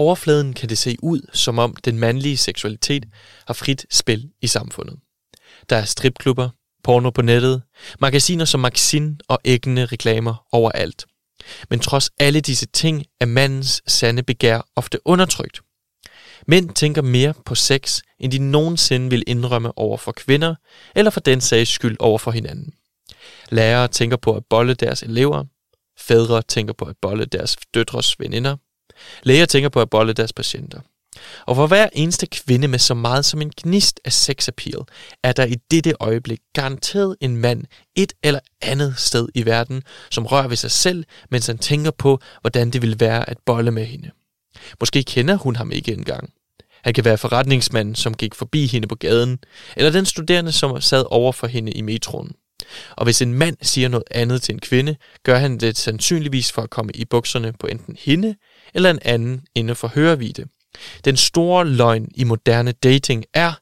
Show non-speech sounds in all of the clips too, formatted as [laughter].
Overfladen kan det se ud, som om den mandlige seksualitet har frit spil i samfundet. Der er stripklubber, porno på nettet, magasiner som Maxin og æggende reklamer overalt. Men trods alle disse ting er mandens sande begær ofte undertrykt. Mænd tænker mere på sex, end de nogensinde vil indrømme over for kvinder, eller for den sags skyld over for hinanden. Lærere tænker på at bolle deres elever, fædre tænker på at bolle deres døtres veninder, læger tænker på at bolle deres patienter. Og for hver eneste kvinde med så meget som en gnist af sexappeal, er der i dette øjeblik garanteret en mand et eller andet sted i verden, som rører ved sig selv, mens han tænker på, hvordan det ville være at bolle med hende. Måske kender hun ham ikke engang. Han kan være forretningsmanden, som gik forbi hende på gaden, eller den studerende, som sad over for hende i metroen. Og hvis en mand siger noget andet til en kvinde, gør han det sandsynligvis for at komme i bukserne på enten hende eller en anden inden for hørevide. Den store løgn i moderne dating er,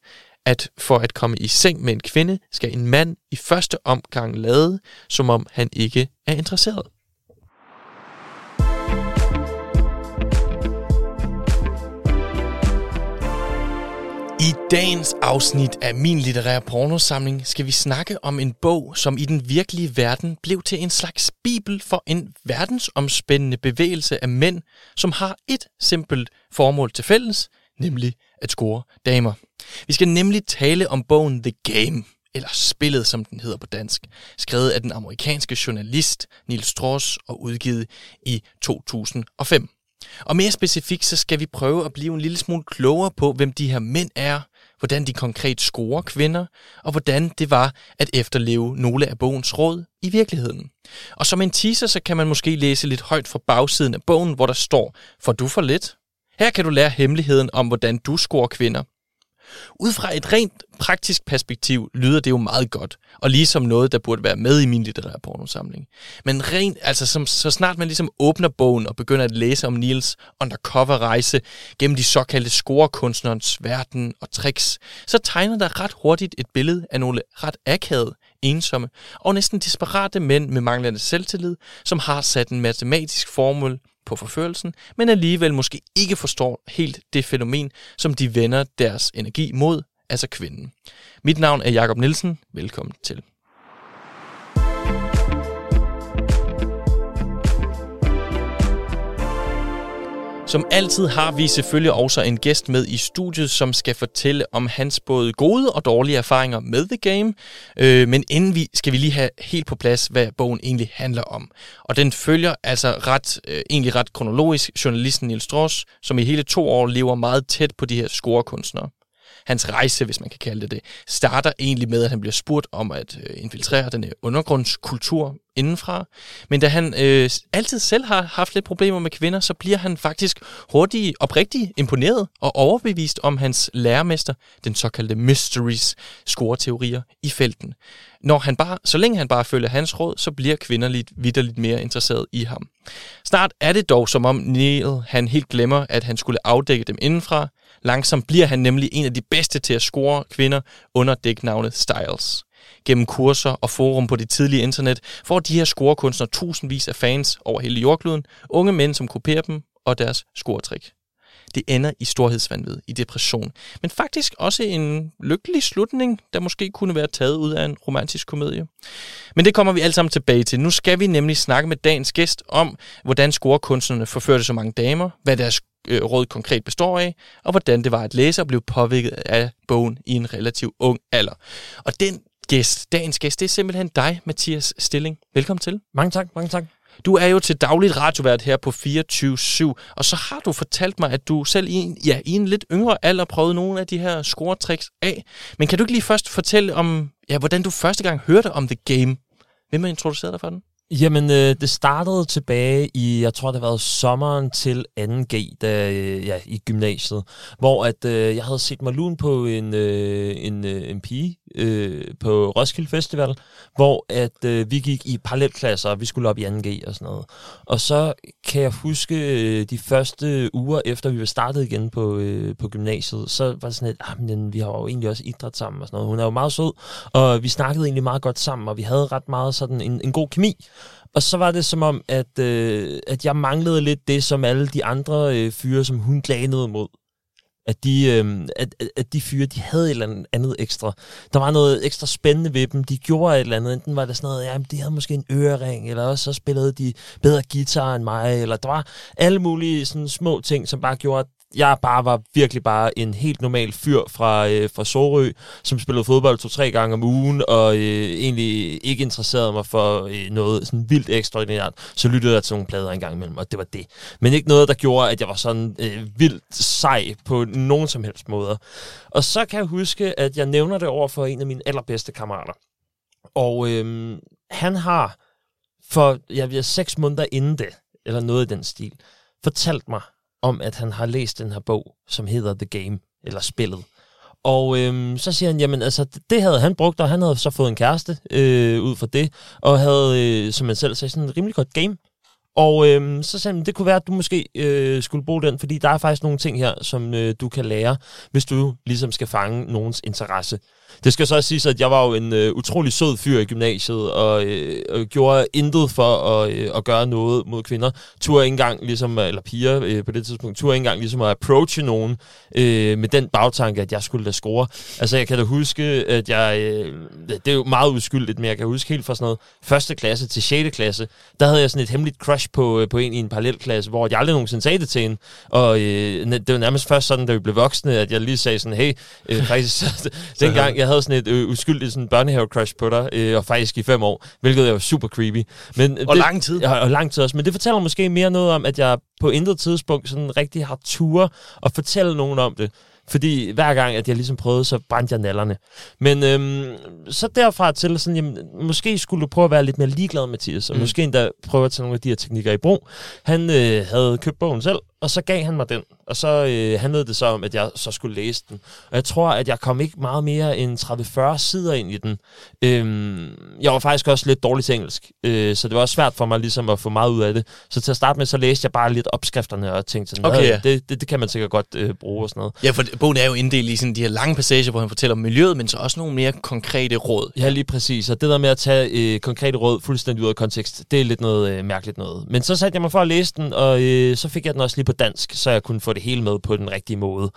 at for at komme i seng med en kvinde, skal en mand i første omgang lade, som om han ikke er interesseret. I dagens afsnit af min litterære pornosamling skal vi snakke om en bog, som i den virkelige verden blev til en slags bibel for en verdensomspændende bevægelse af mænd, som har et simpelt formål til fælles, nemlig at score damer. Vi skal nemlig tale om bogen The Game, eller Spillet, som den hedder på dansk, skrevet af den amerikanske journalist Neil Strauss og udgivet i 2005. Og mere specifikt, så skal vi prøve at blive en lille smule klogere på, hvem de her mænd er, hvordan de konkret scorer kvinder, og hvordan det var at efterleve nogle af bogens råd i virkeligheden. Og som en teaser, så kan man måske læse lidt højt fra bagsiden af bogen, hvor der står, for du for lidt? Her kan du lære hemmeligheden om, hvordan du scorer kvinder. Ud fra et rent praktisk perspektiv lyder det jo meget godt, og ligesom noget, der burde være med i min litterære pornosamling. Men rent, altså som, så snart man ligesom åbner bogen og begynder at læse om Niels undercover-rejse gennem de såkaldte scorekunstnerens verden og tricks, så tegner der ret hurtigt et billede af nogle ret akavede, ensomme og næsten desperate mænd med manglende selvtillid, som har sat en matematisk formel på forførelsen, men alligevel måske ikke forstår helt det fænomen, som de vender deres energi mod, altså kvinden. Mit navn er Jakob Nielsen. Velkommen til. Som altid har vi selvfølgelig også en gæst med i studiet, som skal fortælle om hans både gode og dårlige erfaringer med The Game. Øh, men inden vi skal vi lige have helt på plads, hvad bogen egentlig handler om. Og den følger altså ret, øh, egentlig ret kronologisk journalisten Niels Strauss, som i hele to år lever meget tæt på de her scorekunstnere hans rejse, hvis man kan kalde det det, starter egentlig med, at han bliver spurgt om at øh, infiltrere den øh, undergrundskultur indenfra. Men da han øh, altid selv har haft lidt problemer med kvinder, så bliver han faktisk hurtigt oprigtigt imponeret og overbevist om hans lærermester, den såkaldte Mysteries scoreteorier i felten. Når han bare, så længe han bare følger hans råd, så bliver kvinder lidt vidderligt mere interesseret i ham. Snart er det dog som om Neil han helt glemmer, at han skulle afdække dem indenfra. Langsomt bliver han nemlig en af de bedste til at score kvinder under dæknavnet Styles. Gennem kurser og forum på det tidlige internet får de her scorekunstnere tusindvis af fans over hele jordkloden, unge mænd, som kopierer dem og deres scoretrik. Det ender i storhedsvandvid, i depression, men faktisk også en lykkelig slutning, der måske kunne være taget ud af en romantisk komedie. Men det kommer vi alle sammen tilbage til. Nu skal vi nemlig snakke med dagens gæst om, hvordan scorekunstnerne forførte så mange damer, hvad deres øh, råd konkret består af, og hvordan det var at læse og blive påvirket af bogen i en relativt ung alder. Og den gæst, dagens gæst, det er simpelthen dig, Mathias Stilling. Velkommen til. Mange tak, mange tak. Du er jo til dagligt radiovært her på 24-7, og så har du fortalt mig, at du selv i en, ja, i en lidt yngre alder prøvede nogle af de her scoretricks af. Men kan du ikke lige først fortælle om, ja, hvordan du første gang hørte om The Game? Hvem har introduceret dig for den? Jamen, øh, det startede tilbage i, jeg tror det var sommeren til 2G, da, øh, ja, i gymnasiet, hvor at, øh, jeg havde set mig lun på en, øh, en, øh, en pige øh, på Roskilde Festival, hvor at øh, vi gik i parallelklasser, og vi skulle op i 2G og sådan noget. Og så kan jeg huske øh, de første uger efter vi var startet igen på, øh, på gymnasiet, så var det sådan lidt, ah, men vi har jo egentlig også idræt sammen og sådan noget. Hun er jo meget sød, og vi snakkede egentlig meget godt sammen, og vi havde ret meget sådan en, en god kemi. Og så var det som om, at, øh, at jeg manglede lidt det, som alle de andre øh, fyre, som hun glænede mod at de, øh, at, at de fyre, de havde et eller andet ekstra. Der var noget ekstra spændende ved dem. De gjorde et eller andet. Enten var det sådan noget, ja, de havde måske en ørering, eller også så spillede de bedre guitar end mig, eller der var alle mulige sådan små ting, som bare gjorde, at jeg bare var virkelig bare en helt normal fyr fra, øh, fra Sorø, som spillede fodbold to-tre gange om ugen, og øh, egentlig ikke interesserede mig for øh, noget sådan vildt ekstraordinært. Så lyttede jeg til nogle plader en gang imellem, og det var det. Men ikke noget, der gjorde, at jeg var sådan øh, vildt sej på nogen som helst måder. Og så kan jeg huske, at jeg nævner det over for en af mine allerbedste kammerater. Og øh, han har for, jeg ved, seks måneder inden det, eller noget i den stil, fortalt mig, om, at han har læst den her bog, som hedder The Game, eller Spillet. Og øhm, så siger han, jamen altså, det havde han brugt, og han havde så fået en kæreste øh, ud fra det, og havde, øh, som han selv sagde, sådan et rimelig godt game. Og øhm, så sagde han, det kunne være, at du måske øh, skulle bruge den, fordi der er faktisk nogle ting her, som øh, du kan lære, hvis du ligesom skal fange nogens interesse. Det skal så også siges, at jeg var jo en øh, utrolig sød fyr i gymnasiet, og, øh, og gjorde intet for at, øh, at gøre noget mod kvinder. Turde ikke engang, ligesom, eller piger øh, på det tidspunkt, turde ikke engang ligesom at approache nogen øh, med den bagtanke, at jeg skulle da score. Altså, jeg kan da huske, at jeg... Øh, det er jo meget uskyldigt, men jeg kan huske helt fra sådan noget første klasse til 6. klasse, der havde jeg sådan et hemmeligt crush på, øh, på en i en parallelklasse, hvor jeg aldrig nogensinde sagde det til hende. Og øh, det var nærmest først sådan, da vi blev voksne, at jeg lige sagde sådan, hey, øh, faktisk, [laughs] dengang jeg havde sådan et øh, uskyldigt sådan børnehave-crush på dig, øh, og faktisk i fem år, hvilket var super creepy. Men, og det, lang tid. Ja, og lang tid også. Men det fortæller måske mere noget om, at jeg på intet tidspunkt sådan rigtig har tur at fortælle nogen om det. Fordi hver gang, at jeg ligesom prøvede, så brændte jeg nallerne. Men øhm, så derfra til, sådan, jamen, måske skulle du prøve at være lidt mere ligeglad, Mathias, og mm. måske endda prøve at tage nogle af de her teknikker i brug. Han øh, havde købt bogen selv, og så gav han mig den. Og så øh, handlede det så om, at jeg så skulle læse den. Og jeg tror, at jeg kom ikke meget mere end 30-40 sider ind i den. Øhm, jeg var faktisk også lidt dårlig til engelsk, øh, så det var også svært for mig ligesom at få meget ud af det. Så til at starte med, så læste jeg bare lidt opskrifterne og tænkte sådan, okay, ja. det, det, det kan man sikkert godt øh, bruge og sådan noget. Ja, for bogen er jo inddelt i sådan de her lange passager, hvor han fortæller om miljøet, men så også nogle mere konkrete råd. Ja, lige præcis. Og det der med at tage øh, konkrete råd fuldstændig ud af kontekst, det er lidt noget øh, mærkeligt noget. Men så satte jeg mig for at læse den, og øh, så fik jeg den også lige på dansk, så jeg kunne få det hele med på den rigtige måde.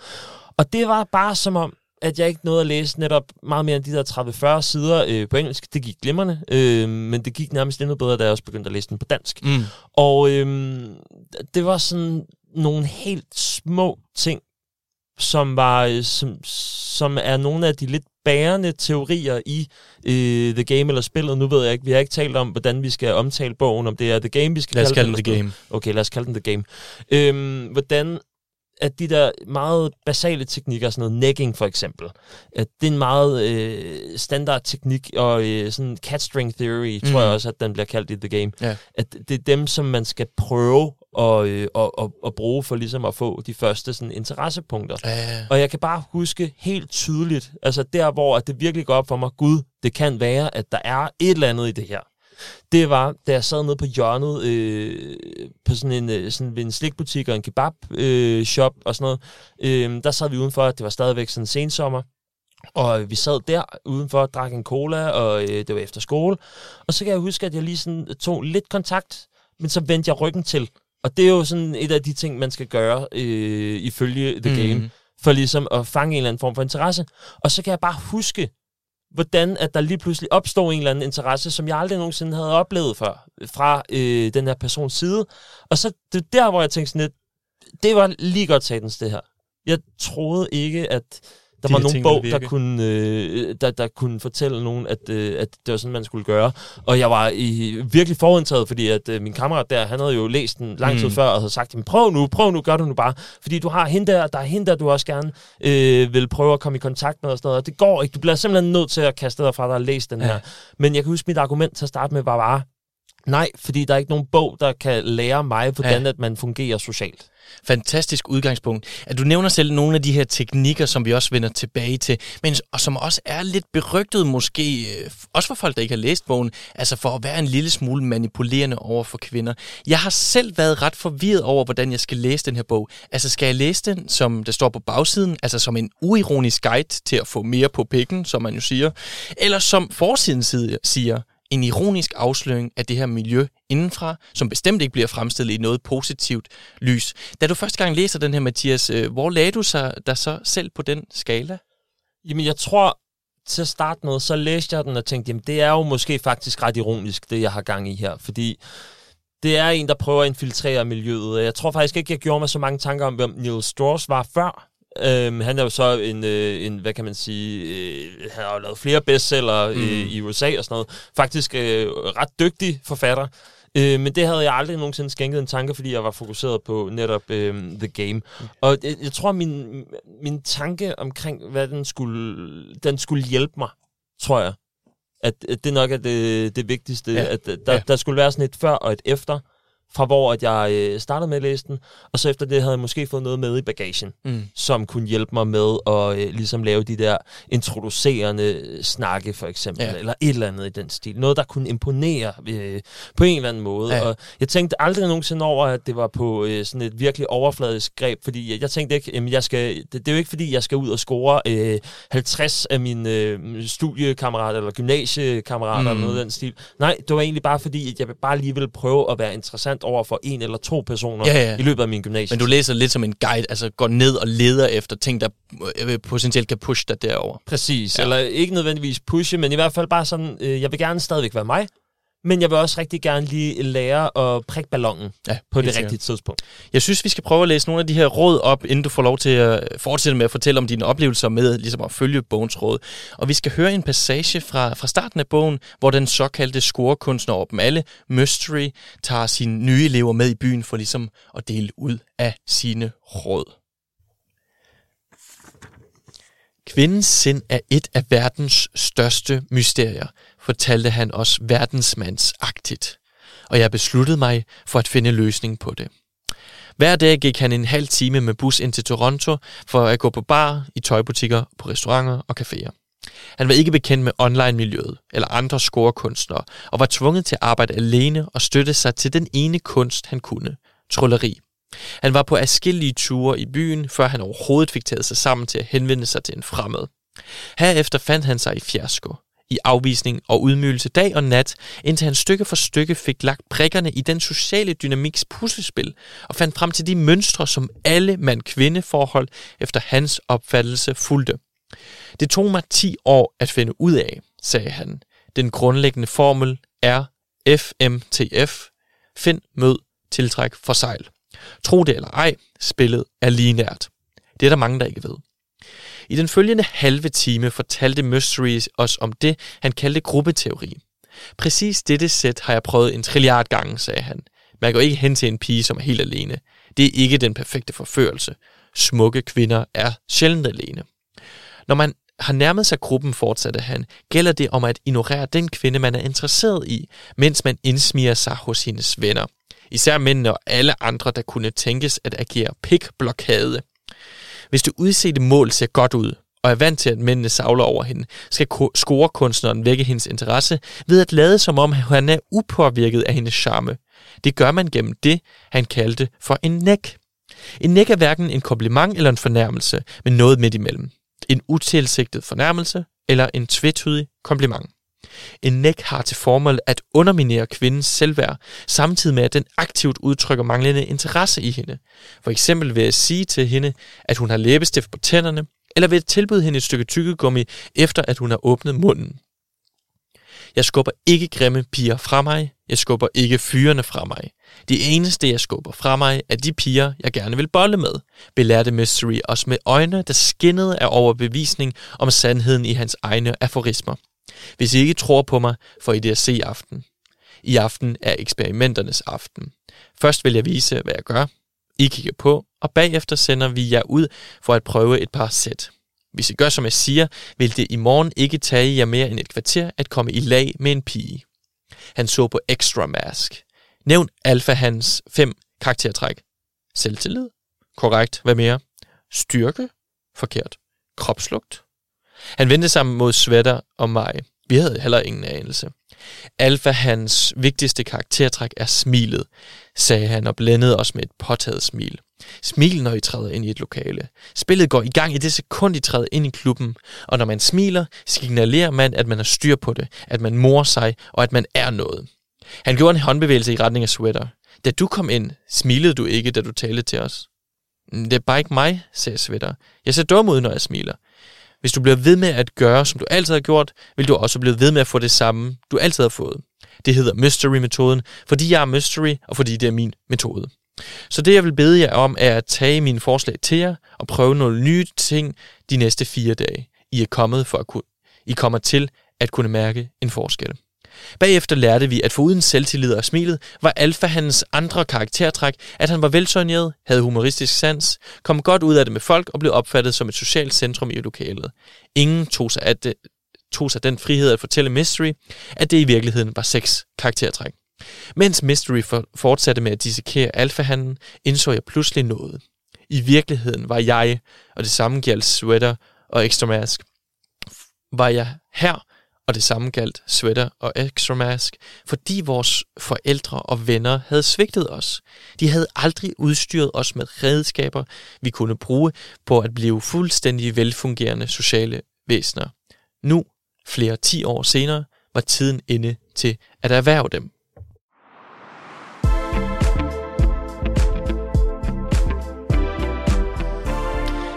Og det var bare som om, at jeg ikke nåede at læse netop meget mere end de der 30-40 sider øh, på engelsk. Det gik glimrende, øh, men det gik nærmest endnu bedre, da jeg også begyndte at læse den på dansk. Mm. Og øh, det var sådan nogle helt små ting, som var øh, som, som er nogle af de lidt bærende teorier i øh, The Game eller spillet. Nu ved jeg ikke, vi har ikke talt om, hvordan vi skal omtale bogen, om det er The Game, vi skal lad os kalde den The Game. Okay, lad os kalde den The Game. Øhm, hvordan at de der meget basale teknikker, sådan noget negging for eksempel, at det er en meget øh, standard teknik, og øh, sådan cat string theory, mm. tror jeg også, at den bliver kaldt i The Game. Ja. At det er dem, som man skal prøve at, øh, at, at, at bruge for ligesom at få de første sådan, interessepunkter. Ja. Og jeg kan bare huske helt tydeligt, altså der, hvor at det virkelig går op for mig, gud, det kan være, at der er et eller andet i det her det var, da jeg sad nede på hjørnet øh, på sådan en, øh, sådan ved en slikbutik og en kebab-shop øh, shop og sådan noget. Øh, der sad vi udenfor, det var stadigvæk sådan sensommer. Og vi sad der udenfor og drak en cola, og øh, det var efter skole. Og så kan jeg huske, at jeg lige sådan tog lidt kontakt, men så vendte jeg ryggen til. Og det er jo sådan et af de ting, man skal gøre øh, ifølge The Game, mm. for ligesom at fange en eller anden form for interesse. Og så kan jeg bare huske, hvordan at der lige pludselig opstår en eller anden interesse, som jeg aldrig nogensinde havde oplevet før, fra øh, den her persons side. Og så det er der, hvor jeg tænkte sådan lidt, det var lige godt satans det her. Jeg troede ikke, at der de var nogle bog, der kunne, øh, der, der kunne fortælle nogen, at, øh, at det var sådan, man skulle gøre. Og jeg var i, virkelig forudtaget, fordi at øh, min kammerat der, han havde jo læst den lang tid mm. før, og havde sagt, prøv nu, prøv nu, gør det nu bare. Fordi du har hende der, der er hende der, du også gerne øh, vil prøve at komme i kontakt med og sådan noget. Og det går ikke. Du bliver simpelthen nødt til at kaste dig fra dig og læse den ja. her. Men jeg kan huske, mit argument til at starte med var bare, Nej, fordi der er ikke nogen bog, der kan lære mig, hvordan ja. at man fungerer socialt. Fantastisk udgangspunkt. At du nævner selv nogle af de her teknikker, som vi også vender tilbage til, men og som også er lidt berygtet måske, øh, også for folk, der ikke har læst bogen, altså for at være en lille smule manipulerende over for kvinder. Jeg har selv været ret forvirret over, hvordan jeg skal læse den her bog. Altså skal jeg læse den, som det står på bagsiden, altså som en uironisk guide til at få mere på pikken, som man jo siger, eller som forsiden siger, en ironisk afsløring af det her miljø indenfra, som bestemt ikke bliver fremstillet i noget positivt lys. Da du første gang læser den her, Mathias, øh, hvor lagde du sig der så selv på den skala? Jamen, jeg tror, til at starte med, så læste jeg den og tænkte, jamen, det er jo måske faktisk ret ironisk, det jeg har gang i her, fordi det er en, der prøver at infiltrere miljøet. Jeg tror faktisk ikke, jeg gjorde mig så mange tanker om, hvem Neil Strauss var før. Øhm, han er jo så en, øh, en, hvad kan man sige, øh, han har jo lavet flere bestseller øh, mm. øh, i USA og sådan noget. Faktisk øh, ret dygtig forfatter. Øh, men det havde jeg aldrig nogensinde skænket en tanke, fordi jeg var fokuseret på netop øh, The Game. Mm. Og jeg, jeg tror, min, min tanke omkring, hvad den skulle, den skulle hjælpe mig, tror jeg, at, at det nok er det, det vigtigste. Ja. At der, ja. der skulle være sådan et før og et efter fra hvor at jeg øh, startede med at læse den, og så efter det havde jeg måske fået noget med i bagagen, mm. som kunne hjælpe mig med at øh, ligesom lave de der introducerende snakke, for eksempel, ja. eller et eller andet i den stil. Noget, der kunne imponere øh, på en eller anden måde. Ja. Og jeg tænkte aldrig nogensinde over, at det var på øh, sådan et virkelig overfladisk greb, fordi jeg tænkte ikke, at jeg skal, det, det er jo ikke fordi, jeg skal ud og score øh, 50 af mine øh, studiekammerater eller gymnasiekammerater mm. eller noget af den stil. Nej, det var egentlig bare fordi, at jeg bare lige ville prøve at være interessant interessant over for en eller to personer ja, ja. i løbet af min gymnasie. Men du læser lidt som en guide, altså går ned og leder efter ting, der øh, potentielt kan pushe dig derover. Præcis, ja. eller ikke nødvendigvis pushe, men i hvert fald bare sådan, øh, jeg vil gerne stadigvæk være mig, men jeg vil også rigtig gerne lige lære at prikke ballonen ja, på det rigtige tidspunkt. Jeg synes, vi skal prøve at læse nogle af de her råd op, inden du får lov til at fortsætte med at fortælle om dine oplevelser med ligesom at følge bogens råd. Og vi skal høre en passage fra, fra starten af bogen, hvor den såkaldte scorekunstner dem alle, Mystery, tager sine nye elever med i byen for ligesom at dele ud af sine råd. Kvindens sind er et af verdens største mysterier, fortalte han os verdensmandsagtigt, og jeg besluttede mig for at finde løsning på det. Hver dag gik han en halv time med bus ind til Toronto for at gå på bar, i tøjbutikker, på restauranter og caféer. Han var ikke bekendt med online-miljøet eller andre scorekunstnere, og var tvunget til at arbejde alene og støtte sig til den ene kunst, han kunne, trolleri. Han var på afskillige ture i byen, før han overhovedet fik taget sig sammen til at henvende sig til en fremmed. Herefter fandt han sig i fiasko, i afvisning og udmygelse dag og nat, indtil han stykke for stykke fik lagt prikkerne i den sociale dynamiks puslespil og fandt frem til de mønstre, som alle mand-kvinde forhold efter hans opfattelse fulgte. Det tog mig 10 år at finde ud af, sagde han. Den grundlæggende formel er FMTF. Find, mød, tiltræk, forsejl. Tro det eller ej, spillet er linært. Det er der mange, der ikke ved. I den følgende halve time fortalte Mysteries os om det, han kaldte gruppeteori. Præcis dette sæt har jeg prøvet en trilliard gange, sagde han. Man går ikke hen til en pige, som er helt alene. Det er ikke den perfekte forførelse. Smukke kvinder er sjældent alene. Når man har nærmet sig gruppen, fortsatte han, gælder det om at ignorere den kvinde, man er interesseret i, mens man indsmiger sig hos hendes venner. Især mændene og alle andre, der kunne tænkes at agere pikblokade. Hvis det udsete mål ser godt ud, og er vant til, at mændene savler over hende, skal scorekunstneren vække hendes interesse ved at lade som om, han er upåvirket af hendes charme. Det gør man gennem det, han kaldte for en næk. En næk er hverken en kompliment eller en fornærmelse, men noget midt imellem. En utilsigtet fornærmelse eller en tvetydig kompliment. En næk har til formål at underminere kvindens selvværd, samtidig med at den aktivt udtrykker manglende interesse i hende. For eksempel ved at sige til hende, at hun har læbestift på tænderne, eller ved at tilbyde hende et stykke tykkegummi, efter at hun har åbnet munden. Jeg skubber ikke grimme piger fra mig. Jeg skubber ikke fyrene fra mig. De eneste, jeg skubber fra mig, er de piger, jeg gerne vil bolle med, belærte Mystery os med øjne, der skinnede af overbevisning om sandheden i hans egne aforismer. Hvis I ikke tror på mig, får I det at se i aften. I aften er eksperimenternes aften. Først vil jeg vise, hvad jeg gør. I kigger på, og bagefter sender vi jer ud for at prøve et par sæt. Hvis I gør, som jeg siger, vil det i morgen ikke tage jer mere end et kvarter at komme i lag med en pige. han så på Extra Mask. Nævn Alpha Hans fem karaktertræk. Selvtillid. Korrekt. Hvad mere? Styrke. Forkert. Kropslugt. Han vendte sig mod Sweater og mig. Vi havde heller ingen anelse. Alfa hans vigtigste karaktertræk er smilet, sagde han og blændede os med et påtaget smil. Smil, når I træder ind i et lokale. Spillet går i gang i det sekund, I træder ind i klubben, og når man smiler, signalerer man, at man har styr på det, at man morer sig, og at man er noget. Han gjorde en håndbevægelse i retning af Sweater. Da du kom ind, smilede du ikke, da du talte til os. Mm, det er bare ikke mig, sagde Sweater. Jeg ser dum ud, når jeg smiler. Hvis du bliver ved med at gøre, som du altid har gjort, vil du også blive ved med at få det samme, du altid har fået. Det hedder mystery-metoden, fordi jeg er mystery, og fordi det er min metode. Så det, jeg vil bede jer om, er at tage mine forslag til jer og prøve nogle nye ting de næste fire dage. I er kommet for at kunne, I kommer til at kunne mærke en forskel. Bagefter lærte vi, at foruden selvtillid og smilet, var Alfa hans andre karaktertræk, at han var velsøgneret, havde humoristisk sans, kom godt ud af det med folk og blev opfattet som et socialt centrum i lokalet. Ingen tog sig, af det, tog sig den frihed at fortælle Mystery, at det i virkeligheden var seks karaktertræk. Mens Mystery for, fortsatte med at dissekere alfahanden, indså jeg pludselig noget. I virkeligheden var jeg, og det samme gjaldt Sweater og Extra Mask, var jeg her og det samme galt Sweater og Extra Mask, fordi vores forældre og venner havde svigtet os. De havde aldrig udstyret os med redskaber, vi kunne bruge på at blive fuldstændig velfungerende sociale væsener. Nu, flere ti år senere, var tiden inde til at erhverve dem.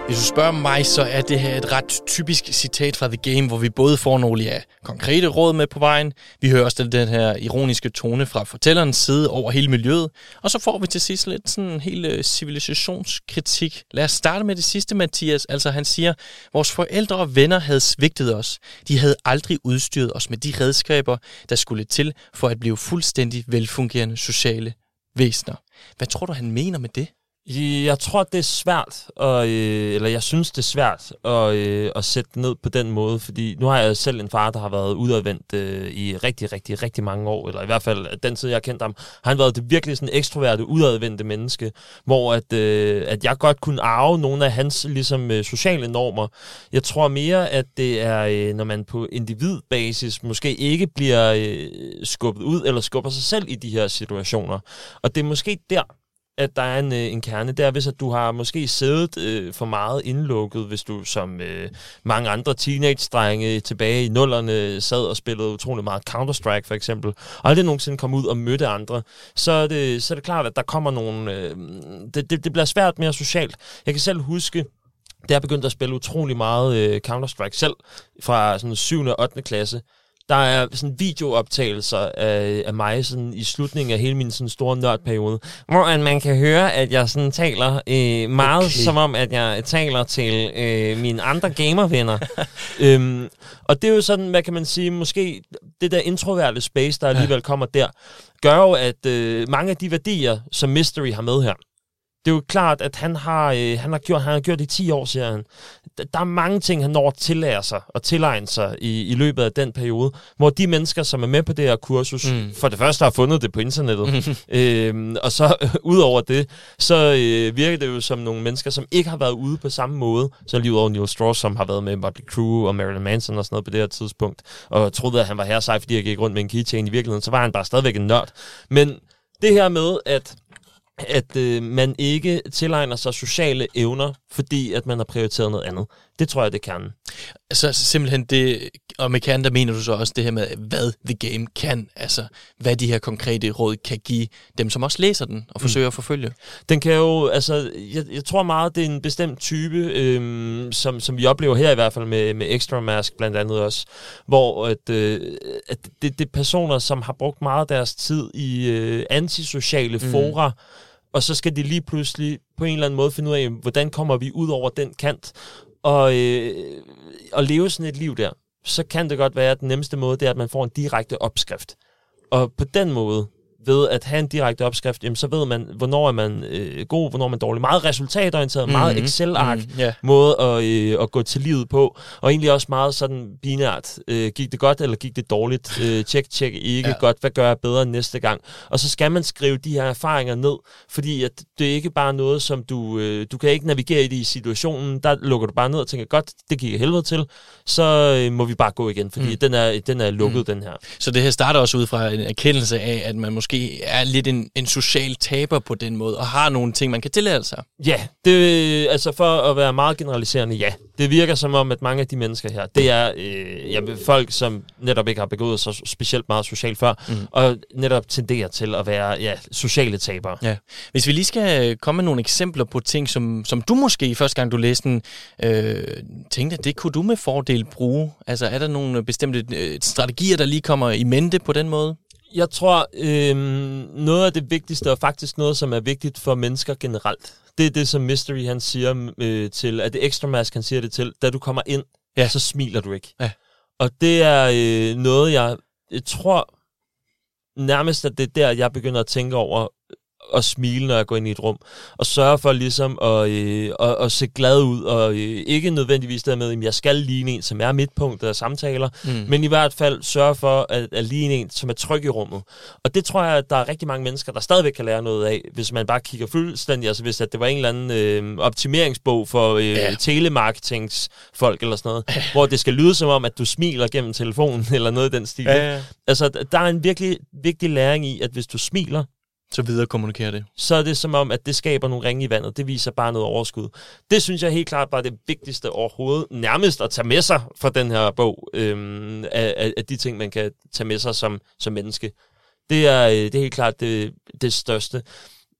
Hvis du spørger mig, så er det her et ret typisk citat fra The Game, hvor vi både får nogle ja, konkrete råd med på vejen, vi hører også den her ironiske tone fra fortællerens side over hele miljøet, og så får vi til sidst lidt sådan en hel øh, civilisationskritik. Lad os starte med det sidste, Mathias. Altså han siger, vores forældre og venner havde svigtet os. De havde aldrig udstyret os med de redskaber, der skulle til for at blive fuldstændig velfungerende sociale væsener. Hvad tror du, han mener med det? Jeg tror, det er svært, og, øh, eller jeg synes, det er svært at, øh, at sætte ned på den måde, fordi nu har jeg selv en far, der har været udadvendt øh, i rigtig, rigtig, rigtig mange år, eller i hvert fald øh, den tid, jeg har kendt ham, har han været det virkelig sådan ekstroverte, udadvendte menneske, hvor at, øh, at jeg godt kunne arve nogle af hans ligesom, øh, sociale normer. Jeg tror mere, at det er, øh, når man på individbasis måske ikke bliver øh, skubbet ud, eller skubber sig selv i de her situationer. Og det er måske der, at der er en, øh, en kerne, det er, hvis at du har måske siddet øh, for meget indlukket, hvis du som øh, mange andre teenage-drenge tilbage i nullerne sad og spillede utrolig meget Counter-Strike for eksempel, og aldrig nogensinde kom ud og mødte andre, så er det, så er det klart, at der kommer nogle... Øh, det, det, det bliver svært mere socialt. Jeg kan selv huske, da jeg begyndte at spille utrolig meget øh, Counter-Strike selv, fra sådan 7. og 8. klasse, der er sådan videooptagelser af, af mig sådan i slutningen af hele min sådan store nørdperiode, hvor man kan høre, at jeg sådan taler øh, meget okay. som om, at jeg taler til øh, mine andre gamervenner. [laughs] øhm, og det er jo sådan, hvad kan man sige, måske det der introverte space, der alligevel kommer der, gør jo, at øh, mange af de værdier, som Mystery har med her, det er jo klart, at han har, øh, han har, gjort, han har gjort det i 10 år, siger han. Der er mange ting, han når at tillære sig og tilegne sig i, i løbet af den periode, hvor de mennesker, som er med på det her kursus, mm. for det første har fundet det på internettet, mm. [laughs] øhm, og så øh, ud over det, så øh, virker det jo som nogle mennesker, som ikke har været ude på samme måde, så lige over Neil Strauss, som har været med Motley Crue og Marilyn Manson og sådan noget på det her tidspunkt, og troede, at han var her sej, fordi jeg gik rundt med en keychain i virkeligheden, så var han bare stadigvæk en nørd. Men det her med, at at øh, man ikke tilegner sig sociale evner, fordi at man har prioriteret noget andet. Det tror jeg, det kan. Så simpelthen det, og med kan, der mener du så også det her med, hvad The Game kan, altså hvad de her konkrete råd kan give dem, som også læser den og forsøger mm. at forfølge. Den kan jo, altså, jeg, jeg tror meget, det er en bestemt type, øhm, som, som vi oplever her i hvert fald med, med Extra Mask blandt andet også, hvor at, øh, at det, det er personer, som har brugt meget af deres tid i øh, antisociale mm. fora, og så skal de lige pludselig på en eller anden måde finde ud af, hvordan kommer vi ud over den kant, og, øh, og leve sådan et liv der. Så kan det godt være, at den nemmeste måde, det er, at man får en direkte opskrift. Og på den måde ved at have en direkte opskrift, jamen, så ved man, hvornår er man øh, god, hvornår er man dårlig. Meget resultatorienteret, mm-hmm. meget Excel-ark mm, yeah. måde at, øh, at gå til livet på, og egentlig også meget sådan binært. Øh, gik det godt, eller gik det dårligt? Øh, tjek, tjek, ikke ja. godt. Hvad gør jeg bedre næste gang? Og så skal man skrive de her erfaringer ned, fordi at det er ikke bare noget, som du... Øh, du kan ikke navigere i det i situationen. Der lukker du bare ned og tænker, godt, det gik helvede til. Så øh, må vi bare gå igen, fordi mm. den, er, den er lukket, mm. den her. Så det her starter også ud fra en erkendelse af, at man måske er lidt en, en social taber på den måde, og har nogle ting, man kan tillære sig. Ja, det, altså for at være meget generaliserende, ja. Det virker som om, at mange af de mennesker her, det er øh, ja, folk, som netop ikke har begået sig specielt meget socialt før, mm. og netop tenderer til at være ja, sociale tabere. Ja. Hvis vi lige skal komme med nogle eksempler på ting, som, som du måske første gang du læste den, øh, tænkte, det kunne du med fordel bruge. Altså er der nogle bestemte øh, strategier, der lige kommer i mente på den måde? Jeg tror, øh, noget af det vigtigste, og faktisk noget, som er vigtigt for mennesker generelt, det er det, som Mystery han siger øh, til, at det ekstra mask, han siger det til, da du kommer ind, ja. så smiler du ikke. Ja. Og det er øh, noget, jeg, jeg tror nærmest, at det er der, jeg begynder at tænke over, at smile, når jeg går ind i et rum, og sørge for ligesom at, øh, at, at se glad ud, og øh, ikke nødvendigvis dermed, at jeg skal ligne en, som er midtpunktet af samtaler, mm. men i hvert fald sørge for at, at ligne en, som er tryg i rummet. Og det tror jeg, at der er rigtig mange mennesker, der stadigvæk kan lære noget af, hvis man bare kigger fuldstændig, altså hvis at det var en eller anden øh, optimeringsbog for øh, ja. telemarketingsfolk eller sådan noget, ja. [laughs] hvor det skal lyde som om, at du smiler gennem telefonen, [laughs] eller noget i den stil. Ja, ja. Altså, der er en virkelig vigtig læring i, at hvis du smiler, så videre kommunikerer det. Så er det som om, at det skaber nogle ringe i vandet. Det viser bare noget overskud. Det synes jeg helt klart var det vigtigste overhovedet, nærmest at tage med sig fra den her bog, øhm, af, af de ting, man kan tage med sig som, som menneske. Det er, øh, det er helt klart det, det største.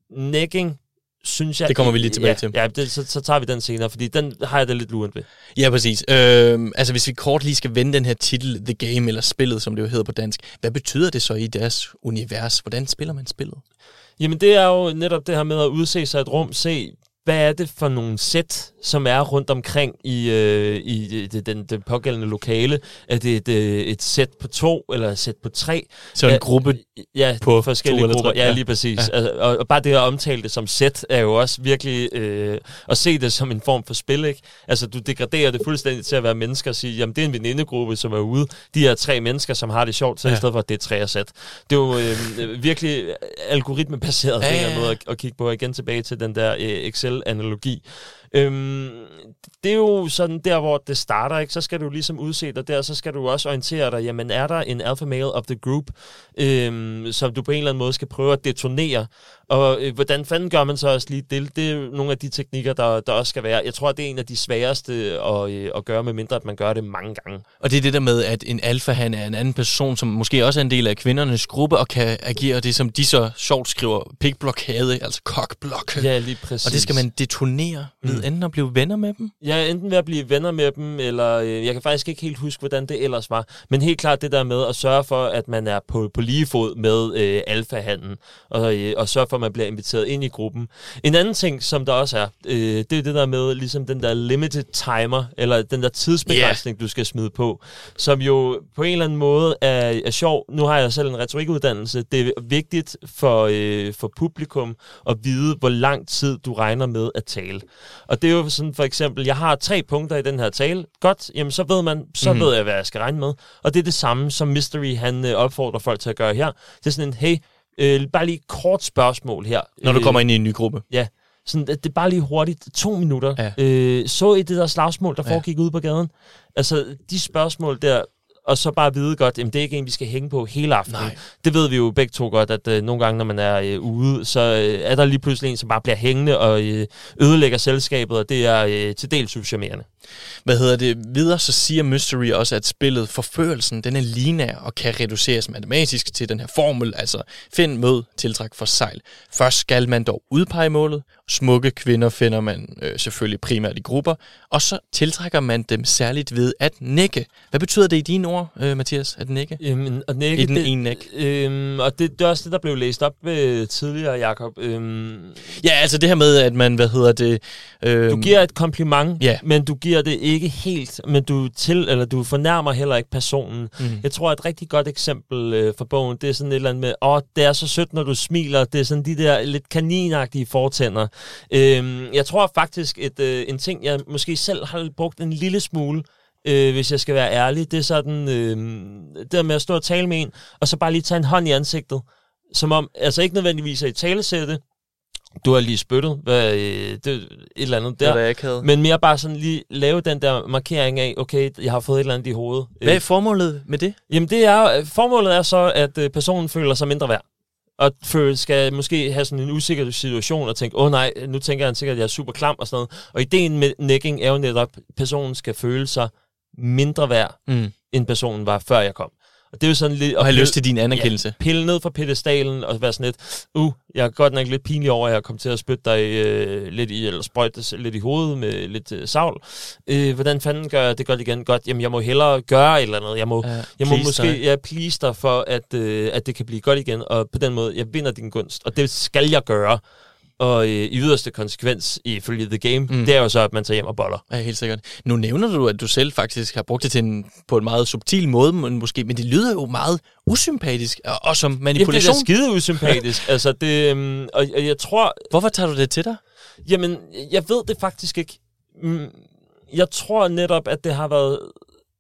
Negging synes jeg... Det kommer vi lige tilbage ja, til. Ja, det, så, så tager vi den senere, fordi den har jeg da lidt lurent ved. Ja, præcis. Øh, altså, hvis vi kort lige skal vende den her titel, The Game, eller spillet, som det jo hedder på dansk, hvad betyder det så i deres univers? Hvordan spiller man spillet? Jamen, det er jo netop det her med at udse sig et rum, se hvad er det for nogle sæt, som er rundt omkring i, øh, i det, den, den pågældende lokale? Er det et, øh, et sæt på to, eller et sæt på tre? Så en gruppe ja, på forskellige grupper. Ja, lige præcis. Ja. Altså, og, og bare det at omtale det som sæt, er jo også virkelig øh, at se det som en form for spil, ikke? Altså, du degraderer det fuldstændig til at være mennesker og sige, jamen, det er en venindegruppe, som er ude. De er tre mennesker, som har det sjovt, så ja. i stedet for, at det er tre sæt. Det er jo øh, virkelig algoritmebaseret ja, ja, ja. måde at, at kigge på. Igen tilbage til den der øh, Excel analogi. Øhm, det er jo sådan der, hvor det starter, ikke? så skal du ligesom udse dig der, så skal du også orientere dig, jamen er der en alpha male of the group, øhm, som du på en eller anden måde skal prøve at detonere, og øh, hvordan fanden gør man så også lige det? Det er nogle af de teknikker, der, der også skal være. Jeg tror, det er en af de sværeste at, øh, at gøre, med mindre at man gør det mange gange. Og det er det der med, at en alfa, han er en anden person, som måske også er en del af kvindernes gruppe, og kan agere det, som de så sjovt skriver, pikblokade, altså kokblok. Ja, lige præcis. Og det skal man detonere ved mm. Enten at blive venner med dem? Ja, enten ved at blive venner med dem, eller øh, jeg kan faktisk ikke helt huske, hvordan det ellers var. Men helt klart det der med at sørge for, at man er på, på lige fod med øh, alfahanden, og, øh, og sørge for, at man bliver inviteret ind i gruppen. En anden ting, som der også er, øh, det er det der med ligesom den der limited timer, eller den der tidsbegrænsning, yeah. du skal smide på, som jo på en eller anden måde er, er sjov. Nu har jeg selv en retorikuddannelse. Det er vigtigt for, øh, for publikum at vide, hvor lang tid du regner med at tale. Og det er jo sådan for eksempel, jeg har tre punkter i den her tale. Godt, jamen så ved man, så mm-hmm. ved jeg, hvad jeg skal regne med. Og det er det samme, som Mystery han øh, opfordrer folk til at gøre her. Det er sådan en, hey, øh, bare lige kort spørgsmål her. Når du øh, kommer ind i en ny gruppe. Ja, sådan, det er bare lige hurtigt, to minutter. Ja. Øh, så I det der slagsmål, der ja. foregik ude på gaden? Altså, de spørgsmål der, og så bare vide godt, at det er ikke en, vi skal hænge på hele aftenen. Nej. Det ved vi jo begge to godt, at øh, nogle gange, når man er øh, ude, så øh, er der lige pludselig en, som bare bliver hængende og øh, ødelægger selskabet, og det er øh, til dels uschammerende. Hvad hedder det? Videre så siger Mystery også, at spillet Forførelsen, den er linær og kan reduceres matematisk til den her formel, altså find, mød, tiltræk for sejl. Først skal man dog udpege målet. Smukke kvinder finder man øh, selvfølgelig primært i grupper, og så tiltrækker man dem særligt ved at nikke. Hvad betyder det i dine ord? Over, øh, Mathias, at nikke? Jamen, og nække, I den det, ene næk. Øhm, og det, det er også det, der blev læst op øh, tidligere, Jacob. Øhm, Ja, altså det her med, at man, hvad hedder det... Øh, du giver et kompliment, Ja. men du giver det ikke helt, men du til eller du fornærmer heller ikke personen. Mm. Jeg tror, et rigtig godt eksempel øh, for bogen, det er sådan et eller andet med, åh, det er så sødt, når du smiler. Det er sådan de der lidt kaninagtige fortænder. Øhm, jeg tror faktisk, et, øh, en ting, jeg måske selv har brugt en lille smule, øh, hvis jeg skal være ærlig, det er sådan, øh, det der med at stå og tale med en, og så bare lige tage en hånd i ansigtet. Som om, altså ikke nødvendigvis at i talesætte, du har lige spyttet, hvad, øh, det, et eller andet Det der. der, jeg ikke havde. Men mere bare sådan lige lave den der markering af, okay, jeg har fået et eller andet i hovedet. Hvad er formålet med det? Jamen det er, formålet er så, at øh, personen føler sig mindre værd. Og føler, skal måske have sådan en usikker situation og tænke, åh oh, nej, nu tænker han sikkert, at jeg er super klam og sådan noget. Og ideen med necking er jo netop, at personen skal føle sig mindre værd, Mm. end personen var, før jeg kom. Og det er jo sådan lidt... Og have pille- lyst til din anerkendelse. Ja, pille ned fra pedestalen og være sådan lidt, uh, jeg er godt nok lidt pinlig over, at jeg kom til at spytte dig øh, lidt i, eller sprøjte lidt i hovedet med lidt øh, savl. Øh, hvordan fanden gør jeg det godt igen? Godt, jamen jeg må hellere gøre et eller andet. Jeg må, Ja, jeg må måske dig. ja, please dig for, at, øh, at det kan blive godt igen, og på den måde, jeg vinder din gunst. Og det skal jeg gøre. Og øh, i yderste konsekvens, ifølge The Game, Mm. det er jo så, at man tager hjem og boller. Ja, helt sikkert. Nu nævner du, at du selv faktisk har brugt det til en, på en meget subtil måde, men, måske, men det lyder jo meget usympatisk, og, og som Jamen, det manipulation. er skide usympatisk. [laughs] altså, det, øhm, og, og jeg tror, Hvorfor tager du det til dig? Jamen, jeg ved det faktisk ikke. Mm, Jeg tror netop, at det har været...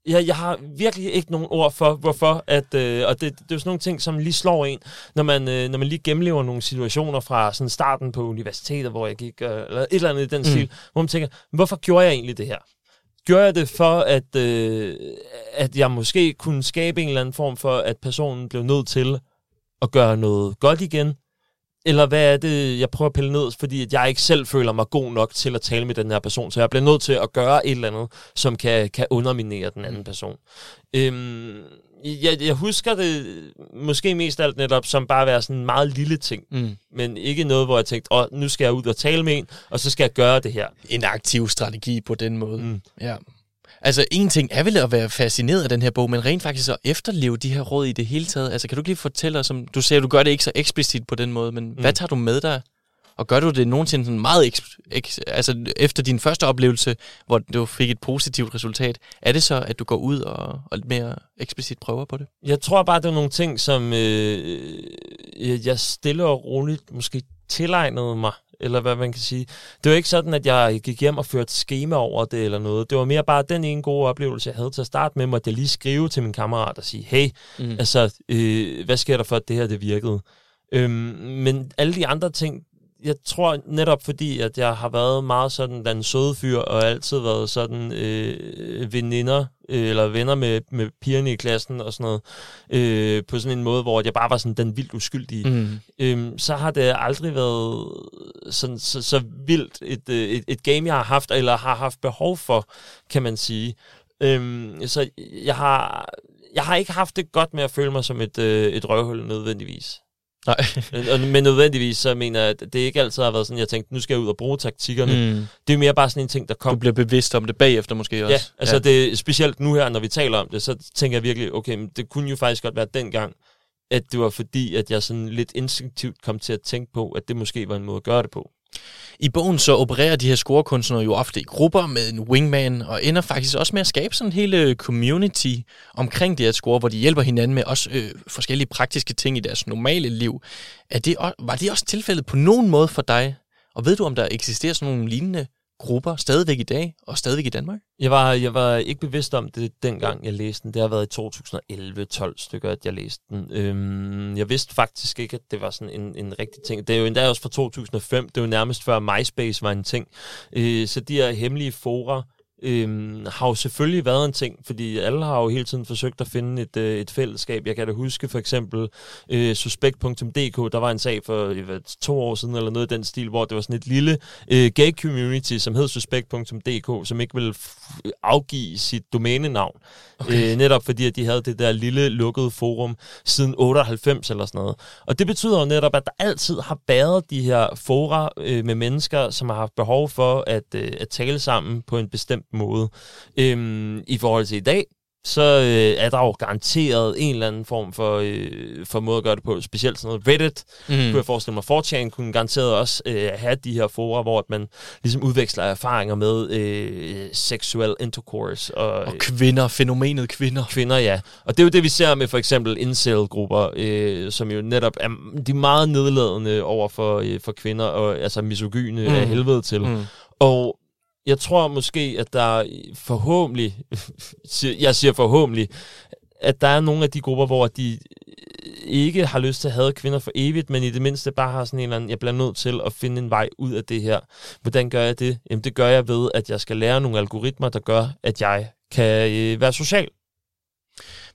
Jeg, jeg har virkelig ikke nogen ord for, hvorfor. At, øh, og det, det er jo sådan nogle ting, som lige slår en, når man, øh, når man lige gennemlever nogle situationer fra sådan starten på universitetet, hvor jeg gik, øh, eller et eller andet i den mm. stil, hvor man tænker, hvorfor gjorde jeg egentlig det her? Gjorde jeg det for, at, øh, at jeg måske kunne skabe en eller anden form for, at personen blev nødt til at gøre noget godt igen? Eller hvad er det, jeg prøver at pille ned, fordi at jeg ikke selv føler mig god nok til at tale med den her person, så jeg bliver nødt til at gøre et eller andet, som kan, kan underminere den anden person. Øhm, jeg, jeg husker det måske mest alt netop som bare at være sådan en meget lille ting, Mm. men ikke noget, hvor jeg tænkte, åh, nu skal jeg ud og tale med en, og så skal jeg gøre det her. En aktiv strategi på den måde. Mm. Ja. Altså, en ting er vel at være fascineret af den her bog, men rent faktisk at efterleve de her råd i det hele taget. Altså, kan du ikke lige fortælle os om... Du siger, du gør det ikke så eksplicit på den måde, men mm. hvad tager du med dig? Og gør du det nogensinde sådan meget... Eks, eks, altså, efter din første oplevelse, hvor du fik et positivt resultat, er det så, at du går ud og, og lidt mere eksplicit prøver på det? Jeg tror bare, det er nogle ting, som øh, jeg jeg stille og roligt måske tilegnede mig, eller hvad man kan sige. Det var ikke sådan, at jeg gik hjem og førte schema over det eller noget. Det var mere bare den ene gode oplevelse, jeg havde til at starte med, måtte jeg lige skrive til min kammerat og sige, hey, Mm. altså, øh, hvad sker der for, at det her det virkede? Øhm, men alle de andre ting, jeg tror netop fordi, at jeg har været meget sådan den søde fyr, og altid været sådan øh, veninder, øh, eller venner med, med pigerne i klassen og sådan noget, øh, på sådan en måde, hvor jeg bare var sådan den vildt uskyldige, mm. Øhm, så har det aldrig været sådan, så, så vildt et, øh, et, et game, jeg har haft, eller har haft behov for, kan man sige. Øhm, så jeg har, jeg har ikke haft det godt med at føle mig som et, øh, et røvhul nødvendigvis. Nej. Og- Men nødvendigvis, så mener jeg, at det ikke altid har været sådan, jeg tænkte, nu skal jeg ud og bruge taktikkerne. Mm. Det er mere bare sådan en ting, der Du kom. bliver bevidst om det bagefter måske også. Ja, altså ja. Det, specielt nu her, når vi taler om det, så tænker jeg virkelig, okay, men det kunne jo faktisk godt være dengang, at det var fordi, at jeg sådan lidt instinktivt kom til at tænke på, at det måske var en måde at gøre det på. I bogen så opererer de her scorekunstnere jo ofte i grupper med en wingman, og ender faktisk også med at skabe sådan en hele øh, community omkring det at score, hvor de hjælper hinanden med også øh, forskellige praktiske ting i deres normale liv. Er det, var det også tilfældet på nogen måde for dig? Og ved du, om der eksisterer sådan nogle lignende grupper stadigvæk i dag, og stadigvæk i Danmark? Jeg var, jeg var ikke bevidst om det, dengang jeg læste den. Det har været i 2011-12 stykker, at jeg læste den. Øhm, jeg vidste faktisk ikke, at det var sådan en, en rigtig ting. Det er jo endda også fra 2005. Det er jo nærmest før MySpace var en ting. Øh, så de her hemmelige fora øhm, har jo selvfølgelig været en ting, fordi alle har jo hele tiden forsøgt at finde et, øh, et fællesskab. Jeg kan da huske for eksempel øh, suspekt.dk, der var en sag for ved, to år siden eller noget i den stil, hvor det var sådan et lille øh, gay community, som hed suspekt.dk, som ikke ville afgive sit domænenavn. Okay. Øh, netop fordi, at de havde det der lille lukkede forum siden 98 eller sådan noget. Og det betyder jo netop, at der altid har været de her fora øh, med mennesker, som har haft behov for at, øh, at tale sammen på en bestemt måde. Øhm, I forhold til i dag, så øh, er der jo garanteret en eller anden form for, øh, for måde at gøre det på. Specielt sådan noget Reddit, mm. kunne jeg forestille mig. 4chan kunne garanteret også øh, have de her forer, hvor man ligesom udveksler erfaringer med øh, seksuel intercourse. Og, og kvinder, fænomenet kvinder. Kvinder, ja. Og det er jo det, vi ser med for eksempel incel-grupper, øh, som jo netop er de er meget nedladende over for, øh, for kvinder, og altså misogyne mm. af helvede til. Mm. Og jeg tror måske, at der forhåbentlig, jeg siger forhåbentlig, at der er nogle af de grupper, hvor de øh, ikke har lyst til at have kvinder for evigt, men i det mindste bare har sådan en eller anden, jeg bliver nødt til at finde en vej ud af det her. Hvordan gør jeg det? Jamen det gør jeg ved, at jeg skal lære nogle algoritmer, der gør, at jeg kan øh, være social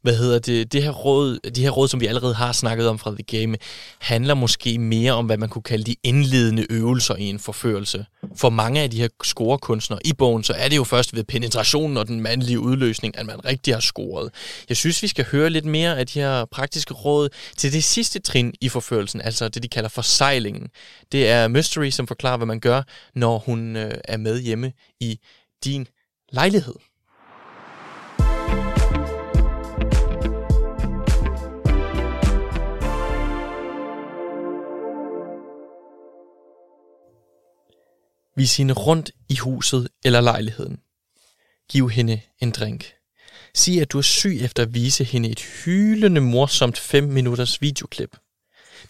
hvad hedder det, det her råd, de her råd, som vi allerede har snakket om fra The Game, handler måske mere om, hvad man kunne kalde de indledende øvelser i en forførelse. For mange af de her scorekunstnere i bogen, så er det jo først ved penetrationen og den mandlige udløsning, at man rigtig har scoret. Jeg synes, vi skal høre lidt mere af de her praktiske råd til det sidste trin i forførelsen, altså det, de kalder forsejlingen. Det er Mystery, som forklarer, hvad man gør, når hun øh, er med hjemme i din lejlighed. Vis hende rundt i huset eller lejligheden. Giv hende en drink. Sig, at du er syg efter at vise hende et hylende morsomt 5 minutters videoklip.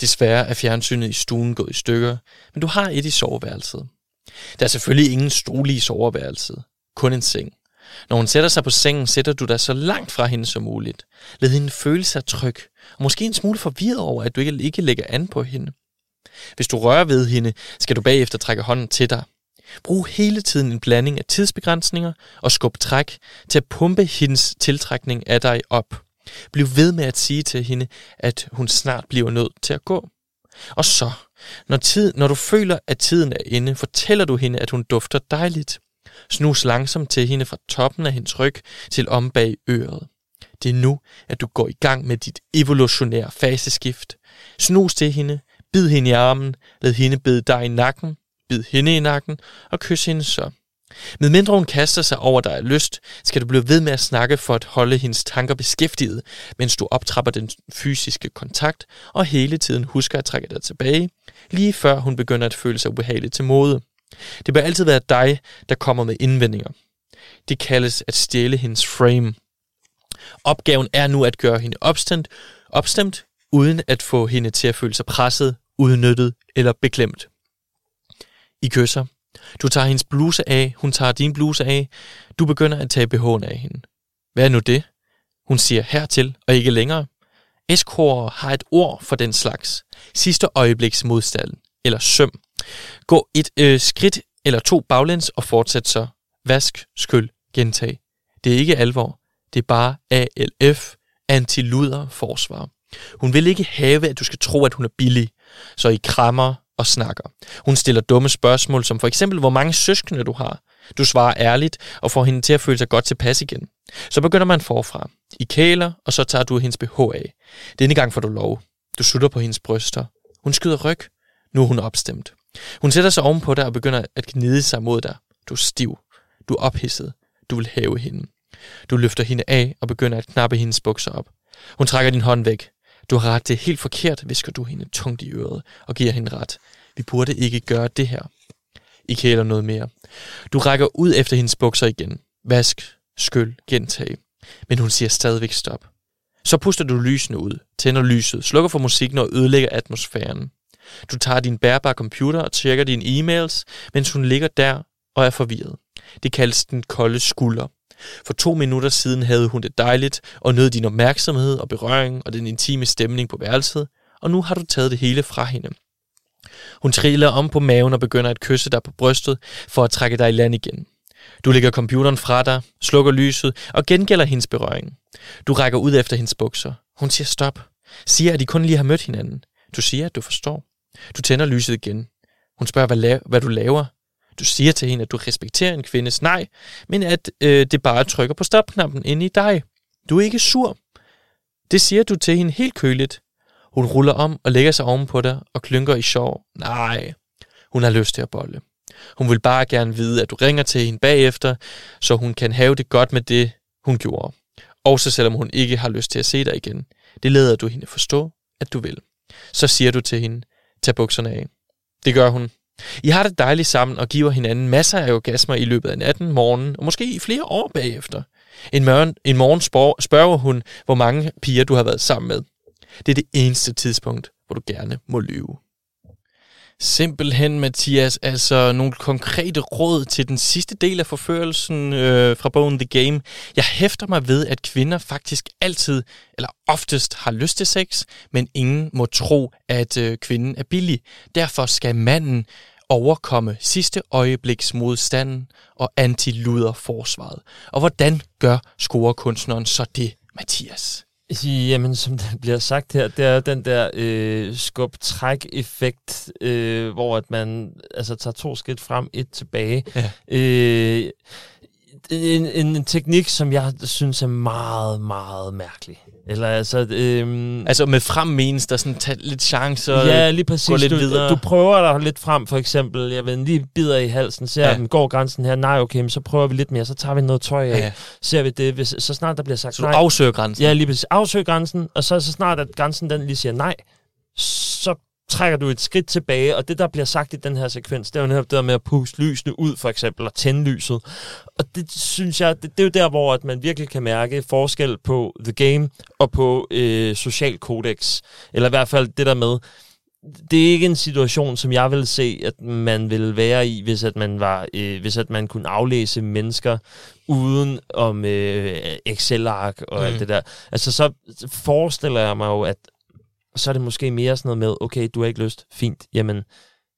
Desværre er fjernsynet i stuen gået i stykker, men du har et i soveværelset. Der er selvfølgelig ingen stole i soveværelset, kun en seng. Når hun sætter sig på sengen, sætter du dig så langt fra hende som muligt. Lad hende føle sig tryg, og måske en smule forvirret over, at du ikke, ikke lægger an på hende. Hvis du rører ved hende, skal du bagefter trække hånden til dig. Brug hele tiden en blanding af tidsbegrænsninger og skub træk til at pumpe hendes tiltrækning af dig op. Bliv ved med at sige til hende, at hun snart bliver nødt til at gå. Og så, når, tid, når du føler, at tiden er inde, fortæller du hende, at hun dufter dejligt. Snus langsomt til hende fra toppen af hendes ryg til om bag øret. Det er nu, at du går i gang med dit evolutionære faseskift. Snus til hende, bid hende i armen, lad hende bide dig i nakken, bid hende i nakken og kys hende så. Med mindre hun kaster sig over dig af lyst, skal du blive ved med at snakke for at holde hendes tanker beskæftiget, mens du optrapper den fysiske kontakt og hele tiden husker at trække dig tilbage, lige før hun begynder at føle sig ubehagelig til mode. Det bør altid være dig, der kommer med indvendinger. Det kaldes at stjæle hendes frame. Opgaven er nu at gøre hende opstemt, opstemt uden at få hende til at føle sig presset, udnyttet eller beklemt. I kysser. Du tager hendes bluse af, hun tager din bluse af. Du begynder at tage BH'en af hende. Hvad er nu det? Hun siger hertil og ikke længere. Eskor har et ord for den slags. Sidste øjebliks modstand eller søm. Gå et øh, skridt eller to baglæns og fortsæt så. Vask, skyld, gentag. Det er ikke alvor. Det er bare ALF, antiluder forsvar. Hun vil ikke have, at du skal tro, at hun er billig. Så I krammer, og snakker. Hun stiller dumme spørgsmål, som for eksempel, hvor mange søskende du har. Du svarer ærligt og får hende til at føle sig godt tilpas igen. Så begynder man forfra. I kæler, og så tager du hendes BH af. Denne gang får du lov. Du slutter på hendes bryster. Hun skyder ryg. Nu er hun opstemt. Hun sætter sig ovenpå dig og begynder at gnide sig mod dig. Du er stiv. Du er ophidset. Du vil have hende. Du løfter hende af og begynder at knappe hendes bukser op. Hun trækker din hånd væk. Du har ret, det er helt forkert, visker du hende tungt i øret og giver hende ret. Vi burde ikke gøre det her. I kæler noget mere. Du rækker ud efter hendes bukser igen. Vask, skyld, gentag. Men hun siger stadigvæk stop. Så puster du lysene ud, tænder lyset, slukker for musikken og ødelægger atmosfæren. Du tager din bærbare computer og tjekker dine e-mails, mens hun ligger der og er forvirret. Det kaldes den kolde skulder. For to minutter siden havde hun det dejligt og nød din opmærksomhed og berøring og den intime stemning på værelset, og nu har du taget det hele fra hende. Hun triller om på maven og begynder at kysse dig på brystet for at trække dig i land igen. Du lægger computeren fra dig, slukker lyset og gengælder hendes berøring. Du rækker ud efter hendes bukser. Hun siger stop. Siger, at de kun lige har mødt hinanden. Du siger, at du forstår. Du tænder lyset igen. Hun spørger, hvad, la- hvad du laver. Du siger til hende, at du respekterer en kvindes nej, men at øh, det bare trykker på stopknappen inde i dig. Du er ikke sur. Det siger du til hende helt køligt. Hun ruller om og lægger sig ovenpå dig og klynker i sjov. Nej, hun har lyst til at bolle. Hun vil bare gerne vide, at du ringer til hende bagefter, så hun kan have det godt med det, hun gjorde. også selvom hun ikke har lyst til at se dig igen. Det lader du hende forstå, at du vil. Så siger du til hende, tag bukserne af. Det gør hun. I har det dejligt sammen og giver hinanden masser af orgasmer i løbet af natten, morgenen og måske i flere år bagefter. En morgen, en morgen spørger, spørger hun, hvor mange piger du har været sammen med. Det er det eneste tidspunkt, hvor du gerne må lyve. Simpelthen, Mathias, altså nogle konkrete råd til den sidste del af forførelsen øh, fra bogen The Game. Jeg hæfter mig ved, at kvinder faktisk altid, eller oftest, har lyst til sex, men ingen må tro, at øh, kvinden er billig. Derfor skal manden overkomme sidste øjebliks modstanden og antiluderforsvaret. Og hvordan gør scorekunstneren så det, Mathias? Jamen, som det bliver sagt her, det er den der øh, skub-træk-effekt, øh, hvor at man altså, tager to skridt frem, et tilbage. Ja. Øh, en, en, en teknik, som jeg synes er meget, meget mærkelig. Eller altså... Øhm, altså med frem menes der sådan, tage lidt chance og ja, lige præcis. gå lidt du, videre. Du prøver dig lidt frem, for eksempel. Jeg ved, lige bider i halsen, ser ja. den går grænsen her. Nej, okay, men så prøver vi lidt mere, så tager vi noget tøj af. Ja. Ser vi det, hvis, så snart der bliver sagt så nej. Så afsøger grænsen? Ja, lige præcis. Afsøger grænsen, og så, så snart at grænsen den lige siger nej, trækker du et skridt tilbage, og det, der bliver sagt i den her sekvens, det er jo netop det der med at puste lysene ud, for eksempel, og tænde lyset. Og det synes jeg, det, det er jo der, hvor at man virkelig kan mærke forskel på The Game og på øh, Social Codex. Eller i hvert fald det der med, det er ikke en situation, som jeg vil se, at man vil være i, hvis at man var, øh, hvis at man kunne aflæse mennesker uden om øh, Excel-ark og mm. alt det der. Altså så forestiller jeg mig jo, at så er det måske mere sådan noget med, okay, du har ikke lyst, fint, jamen,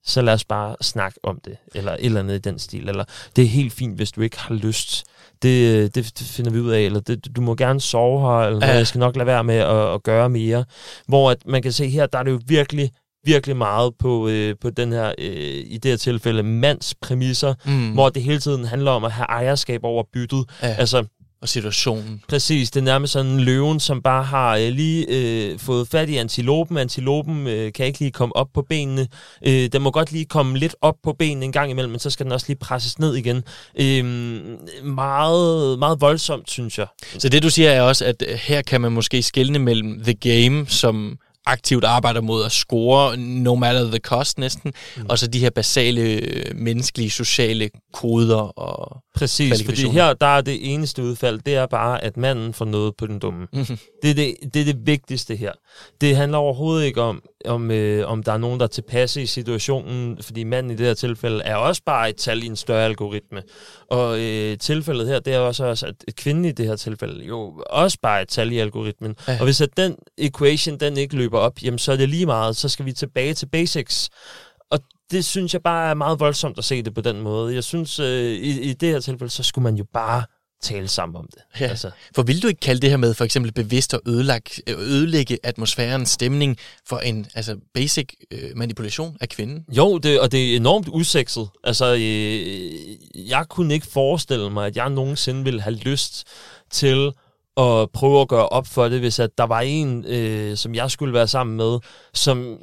så lad os bare snakke om det, eller et eller andet i den stil, eller det er helt fint, hvis du ikke har lyst, det, det, det finder vi ud af, eller det, du må gerne sove her, eller ja. jeg skal nok lade være med at, at gøre mere. Hvor at man kan se her, der er det jo virkelig, virkelig meget på, øh, på den her, øh, i det her tilfælde, mands præmisser, mm. hvor det hele tiden handler om at have ejerskab over byttet. Ja. Altså, og situationen. Præcis, det er nærmest sådan en løven, som bare har øh, lige øh, fået fat i antilopen. Antilopen øh, kan ikke lige komme op på benene. Øh, den må godt lige komme lidt op på benene en gang imellem, men så skal den også lige presses ned igen. Øh, meget, meget voldsomt, synes jeg. Så det du siger er også, at øh, her kan man måske skelne mellem The Game, som aktivt arbejder mod at score, no matter the cost næsten, mm. og så de her basale øh, menneskelige, sociale koder og Præcis, fordi her der er det eneste udfald, det er bare, at manden får noget på den dumme. Mm-hmm. Det, er det, det er det vigtigste her. Det handler overhovedet ikke om, om, øh, om der er nogen, der er tilpasse i situationen, fordi manden i det her tilfælde er også bare et tal i en større algoritme. Og øh, tilfældet her, det er også, også at kvinden i det her tilfælde jo også bare et tal i algoritmen. Ja. Og hvis at den equation, den ikke løber op, jamen så er det lige meget, så skal vi tilbage til basics. Og det synes jeg bare er meget voldsomt at se det på den måde. Jeg synes, øh, i, i det her tilfælde, så skulle man jo bare tale sammen om det. Ja. Altså. For vil du ikke kalde det her med for eksempel bevidst at ødelægge, ødelægge atmosfærens stemning for en altså basic øh, manipulation af kvinden? Jo, det, og det er enormt usekset. Altså, øh, jeg kunne ikke forestille mig, at jeg nogensinde ville have lyst til at prøve at gøre op for det, hvis at der var en, øh, som jeg skulle være sammen med, som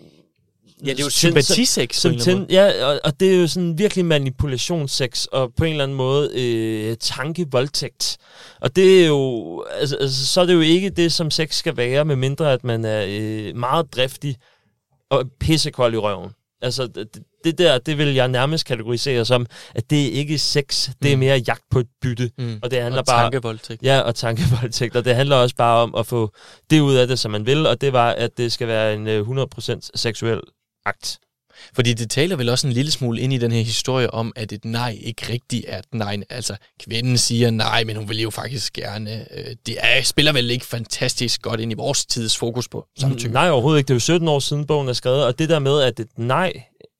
Ja, det er jo sympatisex. Som, som ja, og, og det er jo sådan virkelig manipulationssex, og på en eller anden måde øh, tankevoldtægt. Og det er jo, altså, altså, så er det jo ikke det, som sex skal være, med mindre at man er øh, meget driftig og pissekold i røven. Altså, det, det der, det vil jeg nærmest kategorisere som, at det er ikke sex, det er mm. mere jagt på et bytte. Mm. Og det handler og bare... tankevoldtægt. Ja, og tankevoldtægt. Og det handler også bare om at få det ud af det, som man vil, og det var, at det skal være en 100% øh, seksuel akt. Fordi det taler vel også en lille smule ind i den her historie om, at et nej ikke rigtigt er et nej. Altså, kvinden siger nej, men hun vil jo faktisk gerne. Øh, det er, spiller vel ikke fantastisk godt ind i vores tids fokus på samtykke? Nej, overhovedet ikke. Det er jo 17 år siden bogen er skrevet, og det der med, at et nej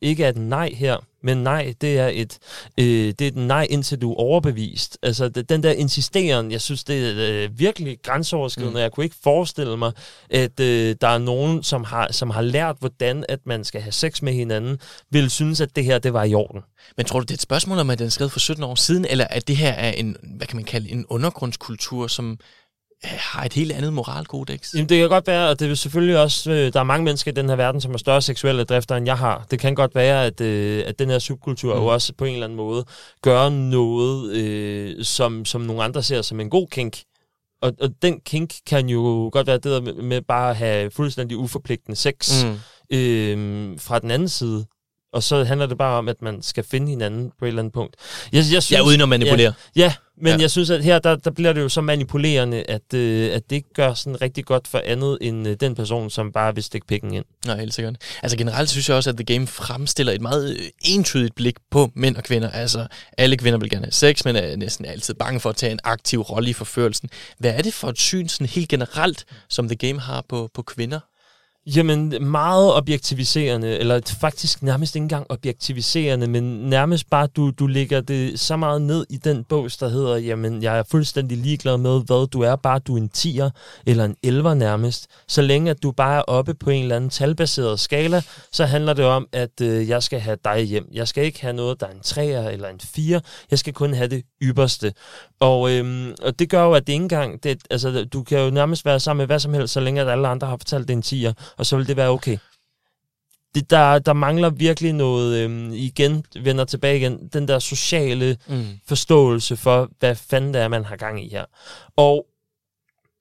ikke er et nej her, men nej, det er et, øh, det er et nej, indtil du er overbevist. Altså, det, den der insisteren, jeg synes, det er øh, virkelig grænseoverskridende. Mm. Jeg kunne ikke forestille mig, at øh, der er nogen, som har, som har lært, hvordan at man skal have sex med hinanden, vil synes, at det her, det var i orden. Men tror du, det er et spørgsmål om, at den er skrevet for 17 år siden, eller at det her er en, hvad kan man kalde, en undergrundskultur, som har et helt andet moralkodex. Jamen, det kan godt være, og det er selvfølgelig også, øh, der er mange mennesker i den her verden, som har større seksuelle drifter, end jeg har. Det kan godt være, at, øh, at den her subkultur mm. jo også på en eller anden måde gør noget, øh, som, som nogle andre ser som en god kink. og, og den kink kan jo godt være det der med, med bare at have fuldstændig uforpligtende sex mm. øh, fra den anden side. Og så handler det bare om, at man skal finde hinanden på et eller andet punkt. Jeg, jeg synes, ja, uden at manipulere. Ja, ja men ja. jeg synes, at her der, der bliver det jo så manipulerende, at, øh, at det ikke gør sådan rigtig godt for andet end øh, den person, som bare vil stikke pikken ind. Nej, helt sikkert. Altså generelt synes jeg også, at The Game fremstiller et meget øh, entydigt blik på mænd og kvinder. Altså alle kvinder vil gerne have sex, men er næsten altid bange for at tage en aktiv rolle i forførelsen. Hvad er det for et syn sådan helt generelt, som The Game har på, på kvinder? Jamen, meget objektiviserende, eller faktisk nærmest ikke engang objektiviserende, men nærmest bare, du, du lægger det så meget ned i den bog, der hedder, jamen, jeg er fuldstændig ligeglad med, hvad du er, bare du er en 10'er, eller en 11'er nærmest. Så længe at du bare er oppe på en eller anden talbaseret skala, så handler det om, at øh, jeg skal have dig hjem. Jeg skal ikke have noget, der er en 3'er eller en 4. Jeg skal kun have det ypperste. Og, øhm, og det gør jo, at det ikke engang, det, altså, du kan jo nærmest være sammen med hvad som helst, så længe at alle andre har fortalt det en 10'er og så vil det være okay. Det, der, der mangler virkelig noget, øhm, igen, vender tilbage igen, den der sociale mm. forståelse for, hvad fanden det er, man har gang i her. Og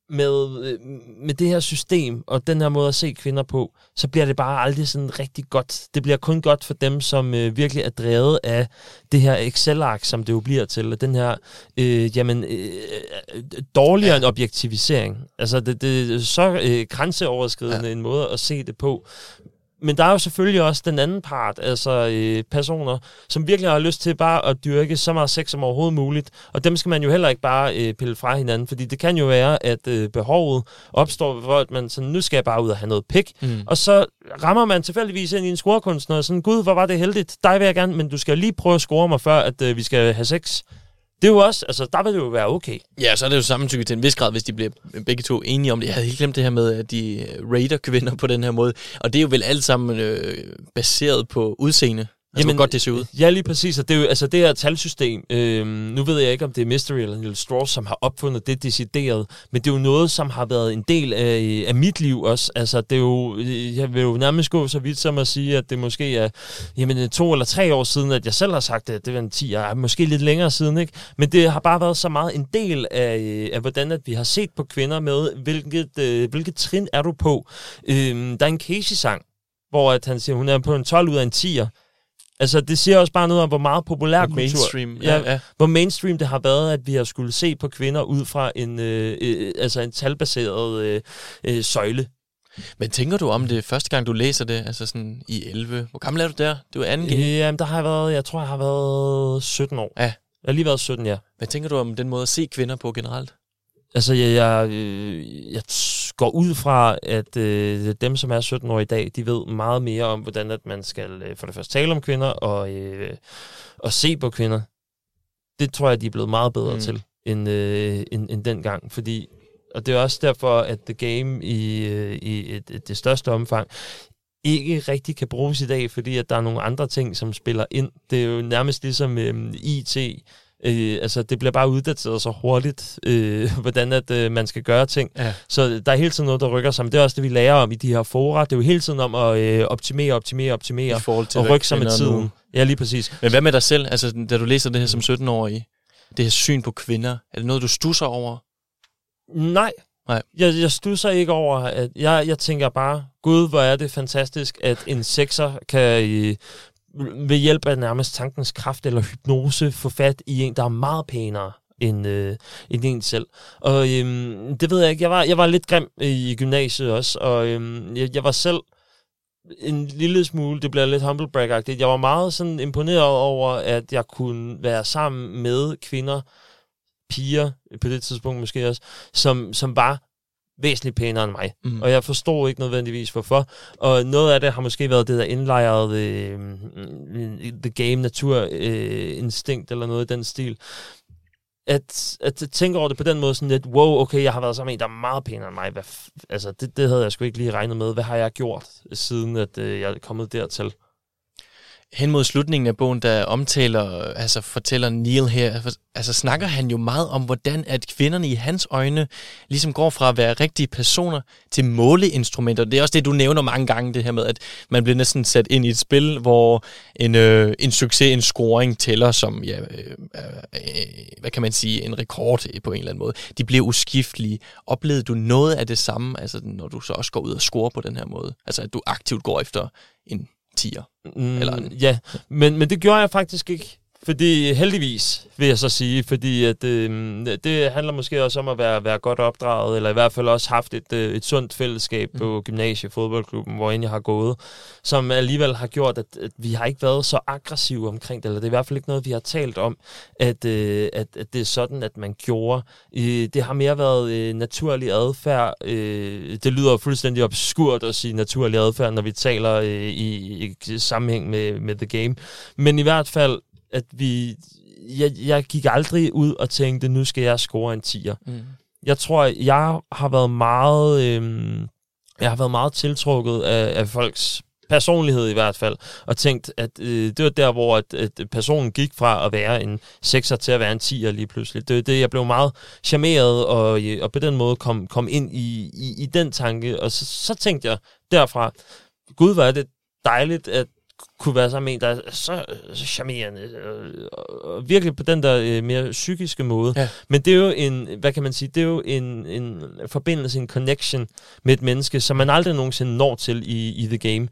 med, øh, med det her system og den her måde at se kvinder på, så bliver det bare aldrig sådan rigtig godt. Det bliver kun godt for dem, som øh, virkelig er drevet af det her Excel-ark, som det jo bliver til, og den her øh, jamen, øh, dårligere ja. objektivisering. Altså, det, det er så øh, grænseoverskridende ja. en måde at se det på men der er jo selvfølgelig også den anden part, altså øh, personer, som virkelig har lyst til bare at dyrke så meget sex som overhovedet muligt. Og dem skal man jo heller ikke bare øh, pille fra hinanden, fordi det kan jo være, at øh, behovet opstår, hvor at man sådan, nu skal jeg bare ud og have noget pik. Mm. Og så rammer man tilfældigvis ind i en scorekunstner, og sådan, gud, hvor var det heldigt, dig vil jeg gerne, men du skal lige prøve at score mig, før at øh, vi skal have sex. Det er jo også, altså der vil det jo være okay. Ja, så er det jo samtykke til en vis grad, hvis de bliver begge to enige om det. Jeg havde helt glemt det her med, at de raider kvinder på den her måde. Og det er jo vel alt sammen øh, baseret på udseende. Altså, Jamen, godt det ser ud. Ja, lige præcis. Og det er jo altså det her talsystem. Øhm, nu ved jeg ikke, om det er Mystery eller Neil Strauss, som har opfundet det decideret, men det er jo noget, som har været en del af, af mit liv også. Altså, det er jo, jeg vil jo nærmest gå så vidt som at sige, at det måske er jamen, to eller tre år siden, at jeg selv har sagt det. Det var en 10 år, måske lidt længere siden, ikke? Men det har bare været så meget en del af, af hvordan at vi har set på kvinder med, hvilket, øh, hvilket trin er du på. Øhm, der er en Casey-sang, hvor at han siger, hun er på en 12 ud af en 10'er. Altså, det siger også bare noget om, hvor meget populær kultur... Mainstream, ja, ja. Hvor mainstream det har været, at vi har skulle se på kvinder ud fra en, øh, øh, altså en talbaseret øh, øh, søjle. Men tænker du om det første gang, du læser det, altså sådan i 11? Hvor gammel er du der? Du er anden G. Jamen, der har jeg været, jeg tror, jeg har været 17 år. Ja. Jeg har lige været 17, ja. Hvad tænker du om den måde at se kvinder på generelt? Altså, jeg, jeg, øh, jeg går ud fra, at øh, dem, som er 17 år i dag, de ved meget mere om, hvordan at man skal øh, for det første tale om kvinder og, øh, og se på kvinder. Det tror jeg, de er blevet meget bedre mm. til end, øh, end, end dengang, fordi og det er også derfor, at The Game i, øh, i et, et, det største omfang ikke rigtig kan bruges i dag, fordi at der er nogle andre ting, som spiller ind. Det er jo nærmest ligesom øh, IT, Øh, altså, det bliver bare uddateret så hurtigt, øh, [laughs] hvordan at øh, man skal gøre ting. Ja. Så der er hele tiden noget, der rykker sig. Men det er også det, vi lærer om i de her fora. Det er jo hele tiden om at øh, optimere, optimere, optimere. I forhold til og rykke sig med tiden. Nu. Ja, lige præcis. Men hvad med dig selv? Altså, da du læser det her som 17-årig, det her syn på kvinder, er det noget, du stusser over? Nej. Nej. Jeg, jeg stusser ikke over, at jeg, jeg tænker bare, gud, hvor er det fantastisk, at en sekser kan øh, ved hjælp af nærmest tankens kraft eller hypnose få fat i en, der er meget pænere end, øh, end en selv. Og øhm, det ved jeg ikke. Jeg var, jeg var lidt grim øh, i gymnasiet også, og øhm, jeg, jeg var selv en lille smule, det bliver lidt humble brag Jeg var meget sådan imponeret over, at jeg kunne være sammen med kvinder, piger på det tidspunkt måske også, som, som var væsentligt pænere end mig. Mm. Og jeg forstår ikke nødvendigvis, hvorfor. Og noget af det har måske været det der indlejrede øh, the game naturinstinkt, øh, eller noget i den stil. At, at tænke over det på den måde sådan lidt, wow, okay, jeg har været sammen med en, der er meget pænere end mig. Hvad altså, det, det havde jeg sgu ikke lige regnet med. Hvad har jeg gjort, siden at øh, jeg er kommet dertil? Hen mod slutningen af bogen, der omtaler, altså fortæller Neil her, altså, altså snakker han jo meget om, hvordan at kvinderne i hans øjne ligesom går fra at være rigtige personer til måleinstrumenter. Det er også det, du nævner mange gange, det her med, at man bliver næsten sat ind i et spil, hvor en, øh, en succes, en scoring tæller som, ja, øh, øh, hvad kan man sige, en rekord på en eller anden måde. De bliver uskiftelige. Oplevede du noget af det samme, altså når du så også går ud og scorer på den her måde? Altså at du aktivt går efter en tiger? Mm, eller. Ja, men, men det gjorde jeg faktisk ikke. Fordi heldigvis, vil jeg så sige, fordi at, øh, det handler måske også om at være, være godt opdraget, eller i hvert fald også haft et, øh, et sundt fællesskab mm. på gymnasiefodboldklubben, hvor jeg har gået, som alligevel har gjort, at, at vi har ikke været så aggressive omkring det, eller det er i hvert fald ikke noget, vi har talt om, at, øh, at, at det er sådan, at man gjorde. Øh, det har mere været øh, naturlig adfærd. Øh, det lyder fuldstændig obskurt at sige naturlig adfærd, når vi taler øh, i, i sammenhæng med, med The Game. Men i hvert fald at vi... Jeg, jeg gik aldrig ud og tænkte, nu skal jeg score en 10'er. Mm. Jeg tror, jeg har været meget... Øhm, jeg har været meget tiltrukket af, af folks personlighed i hvert fald, og tænkt, at øh, det var der, hvor at, at personen gik fra at være en 6'er til at være en 10'er lige pludselig. Det det, jeg blev meget charmeret, og, og på den måde kom, kom ind i, i, i den tanke, og så, så tænkte jeg derfra, gud, hvor er det dejligt, at kunne være sammen med en, der er så, så charmerende, og, og virkelig på den der øh, mere psykiske måde. Ja. Men det er jo en, hvad kan man sige, det er jo en, en forbindelse, en connection med et menneske, som man aldrig nogensinde når til i, i The Game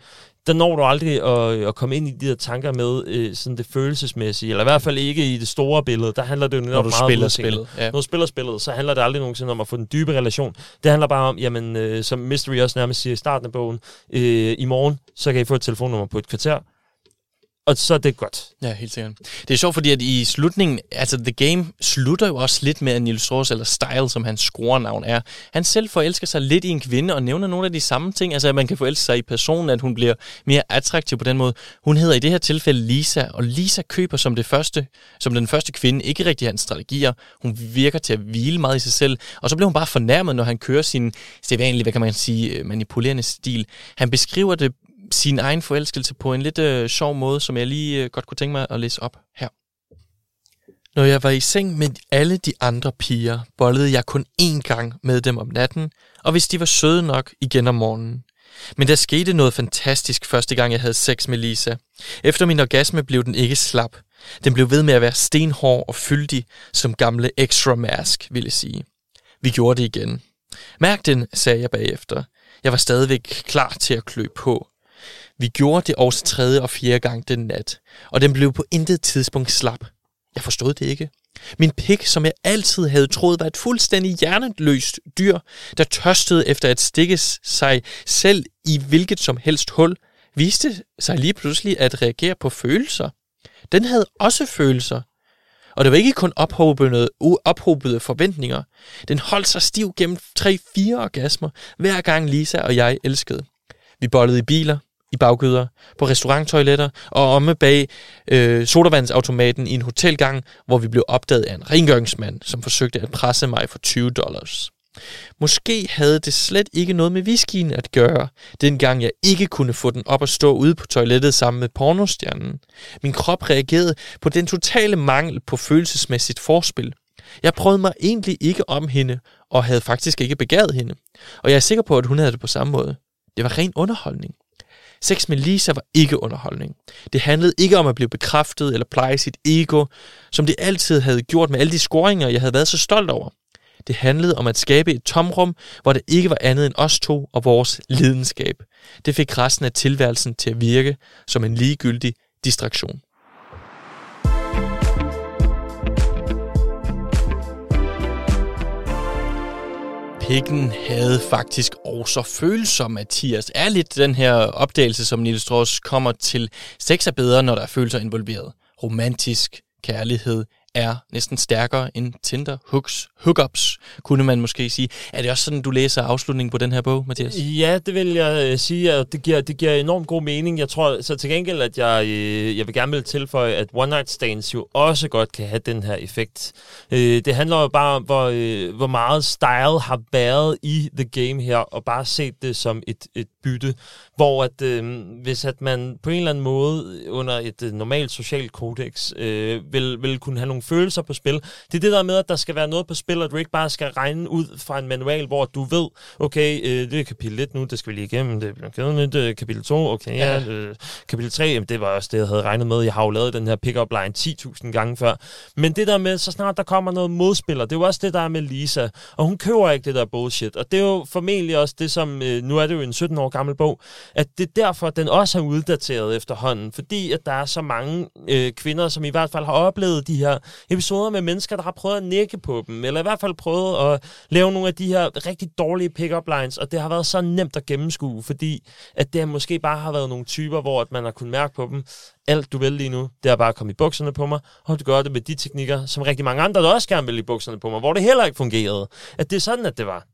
der når du aldrig at, at komme ind i de der tanker med øh, sådan det følelsesmæssige, eller i hvert fald ikke i det store billede. Der handler det jo når du meget spiller spillet. Ja. Når du spiller spillet, så handler det aldrig nogensinde om at få den dybe relation. Det handler bare om, jamen, øh, som Mystery også nærmest siger i starten af bogen, øh, i morgen, så kan I få et telefonnummer på et kvarter, og så er det godt. Ja, helt sikkert. Det er sjovt, fordi at i slutningen, altså The Game slutter jo også lidt med, at Nils Ross, eller Style, som hans scorenavn er, han selv forelsker sig lidt i en kvinde, og nævner nogle af de samme ting. Altså, at man kan forelske sig i personen, at hun bliver mere attraktiv på den måde. Hun hedder i det her tilfælde Lisa, og Lisa køber som, det første, som den første kvinde ikke rigtig hans strategier. Hun virker til at hvile meget i sig selv, og så bliver hun bare fornærmet, når han kører sin sædvanlige, hvad kan man sige, øh, manipulerende stil. Han beskriver det sin egen forelskelse på en lidt øh, sjov måde, som jeg lige øh, godt kunne tænke mig at læse op her. Når jeg var i seng med alle de andre piger, bollede jeg kun én gang med dem om natten, og hvis de var søde nok, igen om morgenen. Men der skete noget fantastisk første gang, jeg havde sex med Lisa. Efter min orgasme blev den ikke slap. Den blev ved med at være stenhård og fyldig, som gamle extra mask ville sige. Vi gjorde det igen. Mærk den, sagde jeg bagefter. Jeg var stadigvæk klar til at klø på. Vi gjorde det også tredje og fjerde gang den nat, og den blev på intet tidspunkt slap. Jeg forstod det ikke. Min pik, som jeg altid havde troet var et fuldstændig hjerneløst dyr, der tørstede efter at stikke sig selv i hvilket som helst hul, viste sig lige pludselig at reagere på følelser. Den havde også følelser. Og det var ikke kun ophobede, ophobede forventninger. Den holdt sig stiv gennem 3-4 orgasmer, hver gang Lisa og jeg elskede. Vi bollede i biler, i baggyder, på restauranttoiletter og omme bag øh, sodavandsautomaten i en hotelgang, hvor vi blev opdaget af en rengøringsmand, som forsøgte at presse mig for 20 dollars. Måske havde det slet ikke noget med whiskyen at gøre, dengang jeg ikke kunne få den op at stå ude på toilettet sammen med pornostjernen. Min krop reagerede på den totale mangel på følelsesmæssigt forspil. Jeg prøvede mig egentlig ikke om hende, og havde faktisk ikke begæret hende. Og jeg er sikker på, at hun havde det på samme måde. Det var ren underholdning. Sex med Lisa var ikke underholdning. Det handlede ikke om at blive bekræftet eller pleje sit ego, som det altid havde gjort med alle de scoringer, jeg havde været så stolt over. Det handlede om at skabe et tomrum, hvor det ikke var andet end os to og vores lidenskab. Det fik resten af tilværelsen til at virke som en ligegyldig distraktion. Pikken havde faktisk også følelser, Mathias. Er lidt den her opdagelse, som Niels Strauss kommer til. Sex er bedre, når der er følelser involveret. Romantisk, kærlighed, er næsten stærkere end Tinder hooks, hookups, kunne man måske sige. Er det også sådan, du læser afslutningen på den her bog, Mathias? Ja, det vil jeg øh, sige, at det giver, det giver enormt god mening. Jeg tror så til gengæld, at jeg, øh, jeg vil gerne vil tilføje, at one night stands jo også godt kan have den her effekt. Øh, det handler jo bare om, hvor, øh, hvor meget style har været i the game her, og bare set det som et, et bytte, hvor at øh, hvis at man på en eller anden måde under et øh, normalt socialt kodex øh, vil, vil kunne have nogle følelser på spil. Det er det der med, at der skal være noget på spil, og du ikke bare skal regne ud fra en manual, hvor du ved, okay, øh, det er kapitel 1 nu, det skal vi lige igennem, det bliver kedeligt, øh, kapitel 2, okay, ja, øh, kapitel 3, jamen, det var også det, jeg havde regnet med. Jeg har jo lavet den her pick-up line 10.000 gange før. Men det der med, så snart der kommer noget modspiller, det er jo også det, der er med Lisa, og hun køber ikke det der bullshit, og det er jo formentlig også det, som, øh, nu er det jo en 17 år gammel bog, at det er derfor, den også er uddateret efterhånden, fordi at der er så mange øh, kvinder, som i hvert fald har oplevet de her episoder med mennesker, der har prøvet at nikke på dem, eller i hvert fald prøvet at lave nogle af de her rigtig dårlige pick-up lines, og det har været så nemt at gennemskue, fordi at det måske bare har været nogle typer, hvor at man har kunnet mærke på dem, alt du vil lige nu, det er bare at komme i bukserne på mig, og du gør det med de teknikker, som rigtig mange andre, der også gerne vil i bukserne på mig, hvor det heller ikke fungerede. At det er sådan, at det var.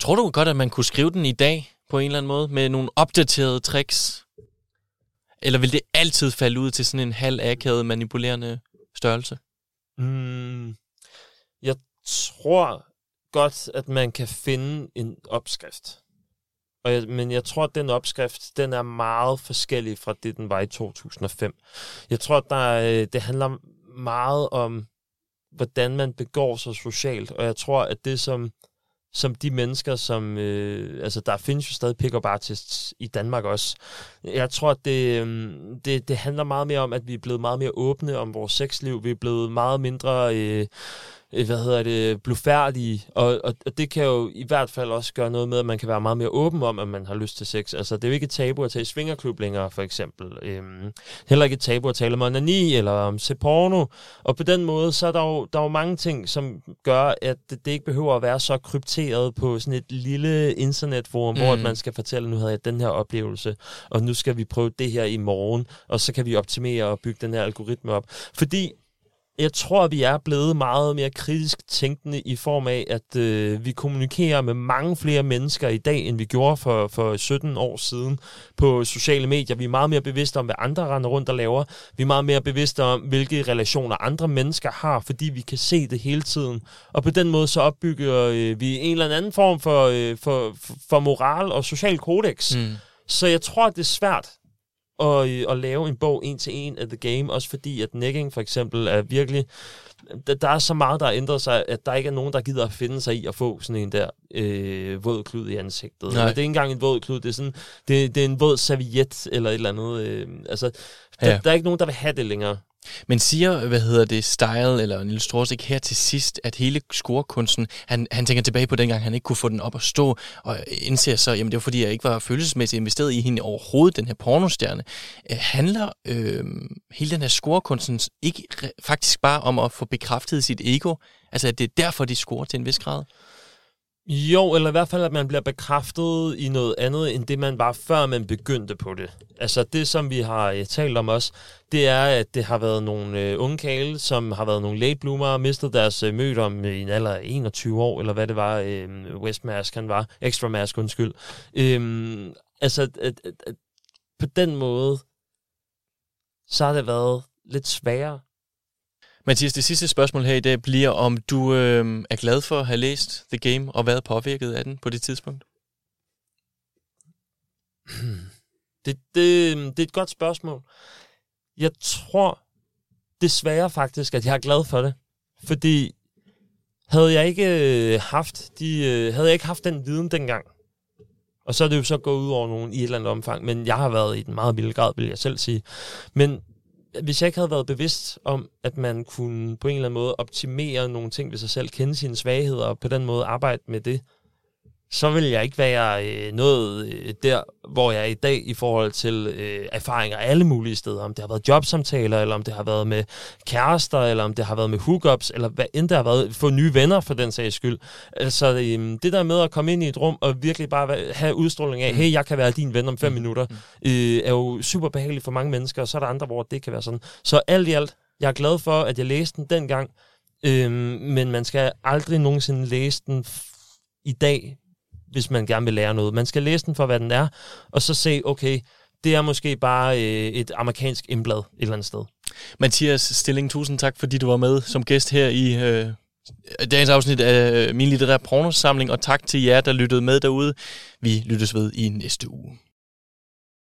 Tror du godt, at man kunne skrive den i dag på en eller anden måde, med nogle opdaterede tricks? Eller vil det altid falde ud til sådan en halv akavet manipulerende størrelse? Mm, jeg tror godt, at man kan finde en opskrift. Og jeg, men jeg tror, at den opskrift, den er meget forskellig fra det, den var i 2005. Jeg tror, der, øh, det handler meget om, hvordan man begår sig socialt. Og jeg tror, at det, som som de mennesker, som... Øh, altså, der findes jo stadig pick-up artists i Danmark også. Jeg tror, at det, øh, det, det handler meget mere om, at vi er blevet meget mere åbne om vores sexliv. Vi er blevet meget mindre... Øh, Øh, hvad hedder det, blufærdige, og, og, og det kan jo i hvert fald også gøre noget med, at man kan være meget mere åben om, at man har lyst til sex. Altså, det er jo ikke et tabu at tage i svingerklub længere, for eksempel. Øhm, heller ikke et tabu at tale om onani, eller om se porno. Og på den måde, så er der jo, der er jo mange ting, som gør, at det, det ikke behøver at være så krypteret på sådan et lille internetforum, mm. hvor man skal fortælle, nu havde jeg den her oplevelse, og nu skal vi prøve det her i morgen, og så kan vi optimere og bygge den her algoritme op. Fordi jeg tror, at vi er blevet meget mere kritisk tænkende i form af, at øh, vi kommunikerer med mange flere mennesker i dag, end vi gjorde for, for 17 år siden på sociale medier. Vi er meget mere bevidste om, hvad andre render rundt og laver. Vi er meget mere bevidste om, hvilke relationer andre mennesker har, fordi vi kan se det hele tiden. Og på den måde så opbygger øh, vi en eller anden form for, øh, for, for moral og social kodex. Mm. Så jeg tror, det er svært at, øh, at lave en bog en til en af The Game, også fordi at Necking for eksempel er virkelig, der, der er så meget, der har ændret sig, at der ikke er nogen, der gider at finde sig i at få sådan en der øh, våd klud i ansigtet. Nej. det er ikke engang en våd klud, det er, sådan, det, det er en våd serviet eller et eller andet. Øh, altså, der, ja. der er ikke nogen, der vil have det længere. Men siger, hvad hedder det, Style eller Nils Strauss ikke her til sidst, at hele scorekunsten, han, han tænker tilbage på dengang, han ikke kunne få den op at stå, og indser så, jamen det var fordi, jeg ikke var følelsesmæssigt investeret i hende overhovedet, den her pornostjerne. Øh, handler øh, hele den her scorekunsten ikke faktisk bare om at få bekræftet sit ego? Altså, at det er derfor, de scorer til en vis grad? Jo, eller i hvert fald, at man bliver bekræftet i noget andet, end det man var, før man begyndte på det. Altså det, som vi har uh, talt om også, det er, at det har været nogle uh, unge kale, som har været nogle late bloomer, og mistet deres øh, uh, mød om i en alder af 21 år, eller hvad det var, uh, Westmask han var, Extra Mask, undskyld. Um, altså, at, at, at, på den måde, så har det været lidt sværere Mathias, det sidste spørgsmål her i dag bliver, om du øh, er glad for at have læst The Game og været påvirket af den på det tidspunkt? [clears throat] Det, det, det er et godt spørgsmål. Jeg tror desværre faktisk, at jeg er glad for det. Fordi havde jeg ikke øh, haft de, øh, havde jeg ikke haft den viden dengang, og så er det jo så gået ud over nogen i et eller andet omfang, men jeg har været i den meget milde grad, vil jeg selv sige. Men hvis jeg ikke havde været bevidst om, at man kunne på en eller anden måde optimere nogle ting ved sig selv, kende sine svagheder og på den måde arbejde med det, så vil jeg ikke være øh, noget øh, der, hvor jeg er i dag i forhold til øh, erfaringer alle mulige steder. Om det har været jobsamtaler, eller om det har været med kærester, eller om det har været med hookups, eller hvad end det har været, få nye venner for den sags skyld. Altså øh, det der med at komme ind i et rum og virkelig bare have udstråling af, mm. hey, jeg kan være din ven om fem mm. minutter, mm. øh, er jo super behageligt for mange mennesker, og så er der andre, hvor det kan være sådan. Så alt i alt, Jeg er glad for, at jeg læste den dengang, øhm, men man skal aldrig nogensinde læse den i dag, hvis man gerne vil lære noget. Man skal læse den for, hvad den er, og så se, okay, det er måske bare øh, et amerikansk indblad et eller andet sted. Mathias Stilling, tusind tak, fordi du var med som gæst her i øh, dagens afsnit af øh, min litterære pornosamling, og tak til jer, der lyttede med derude. Vi lyttes ved i næste uge.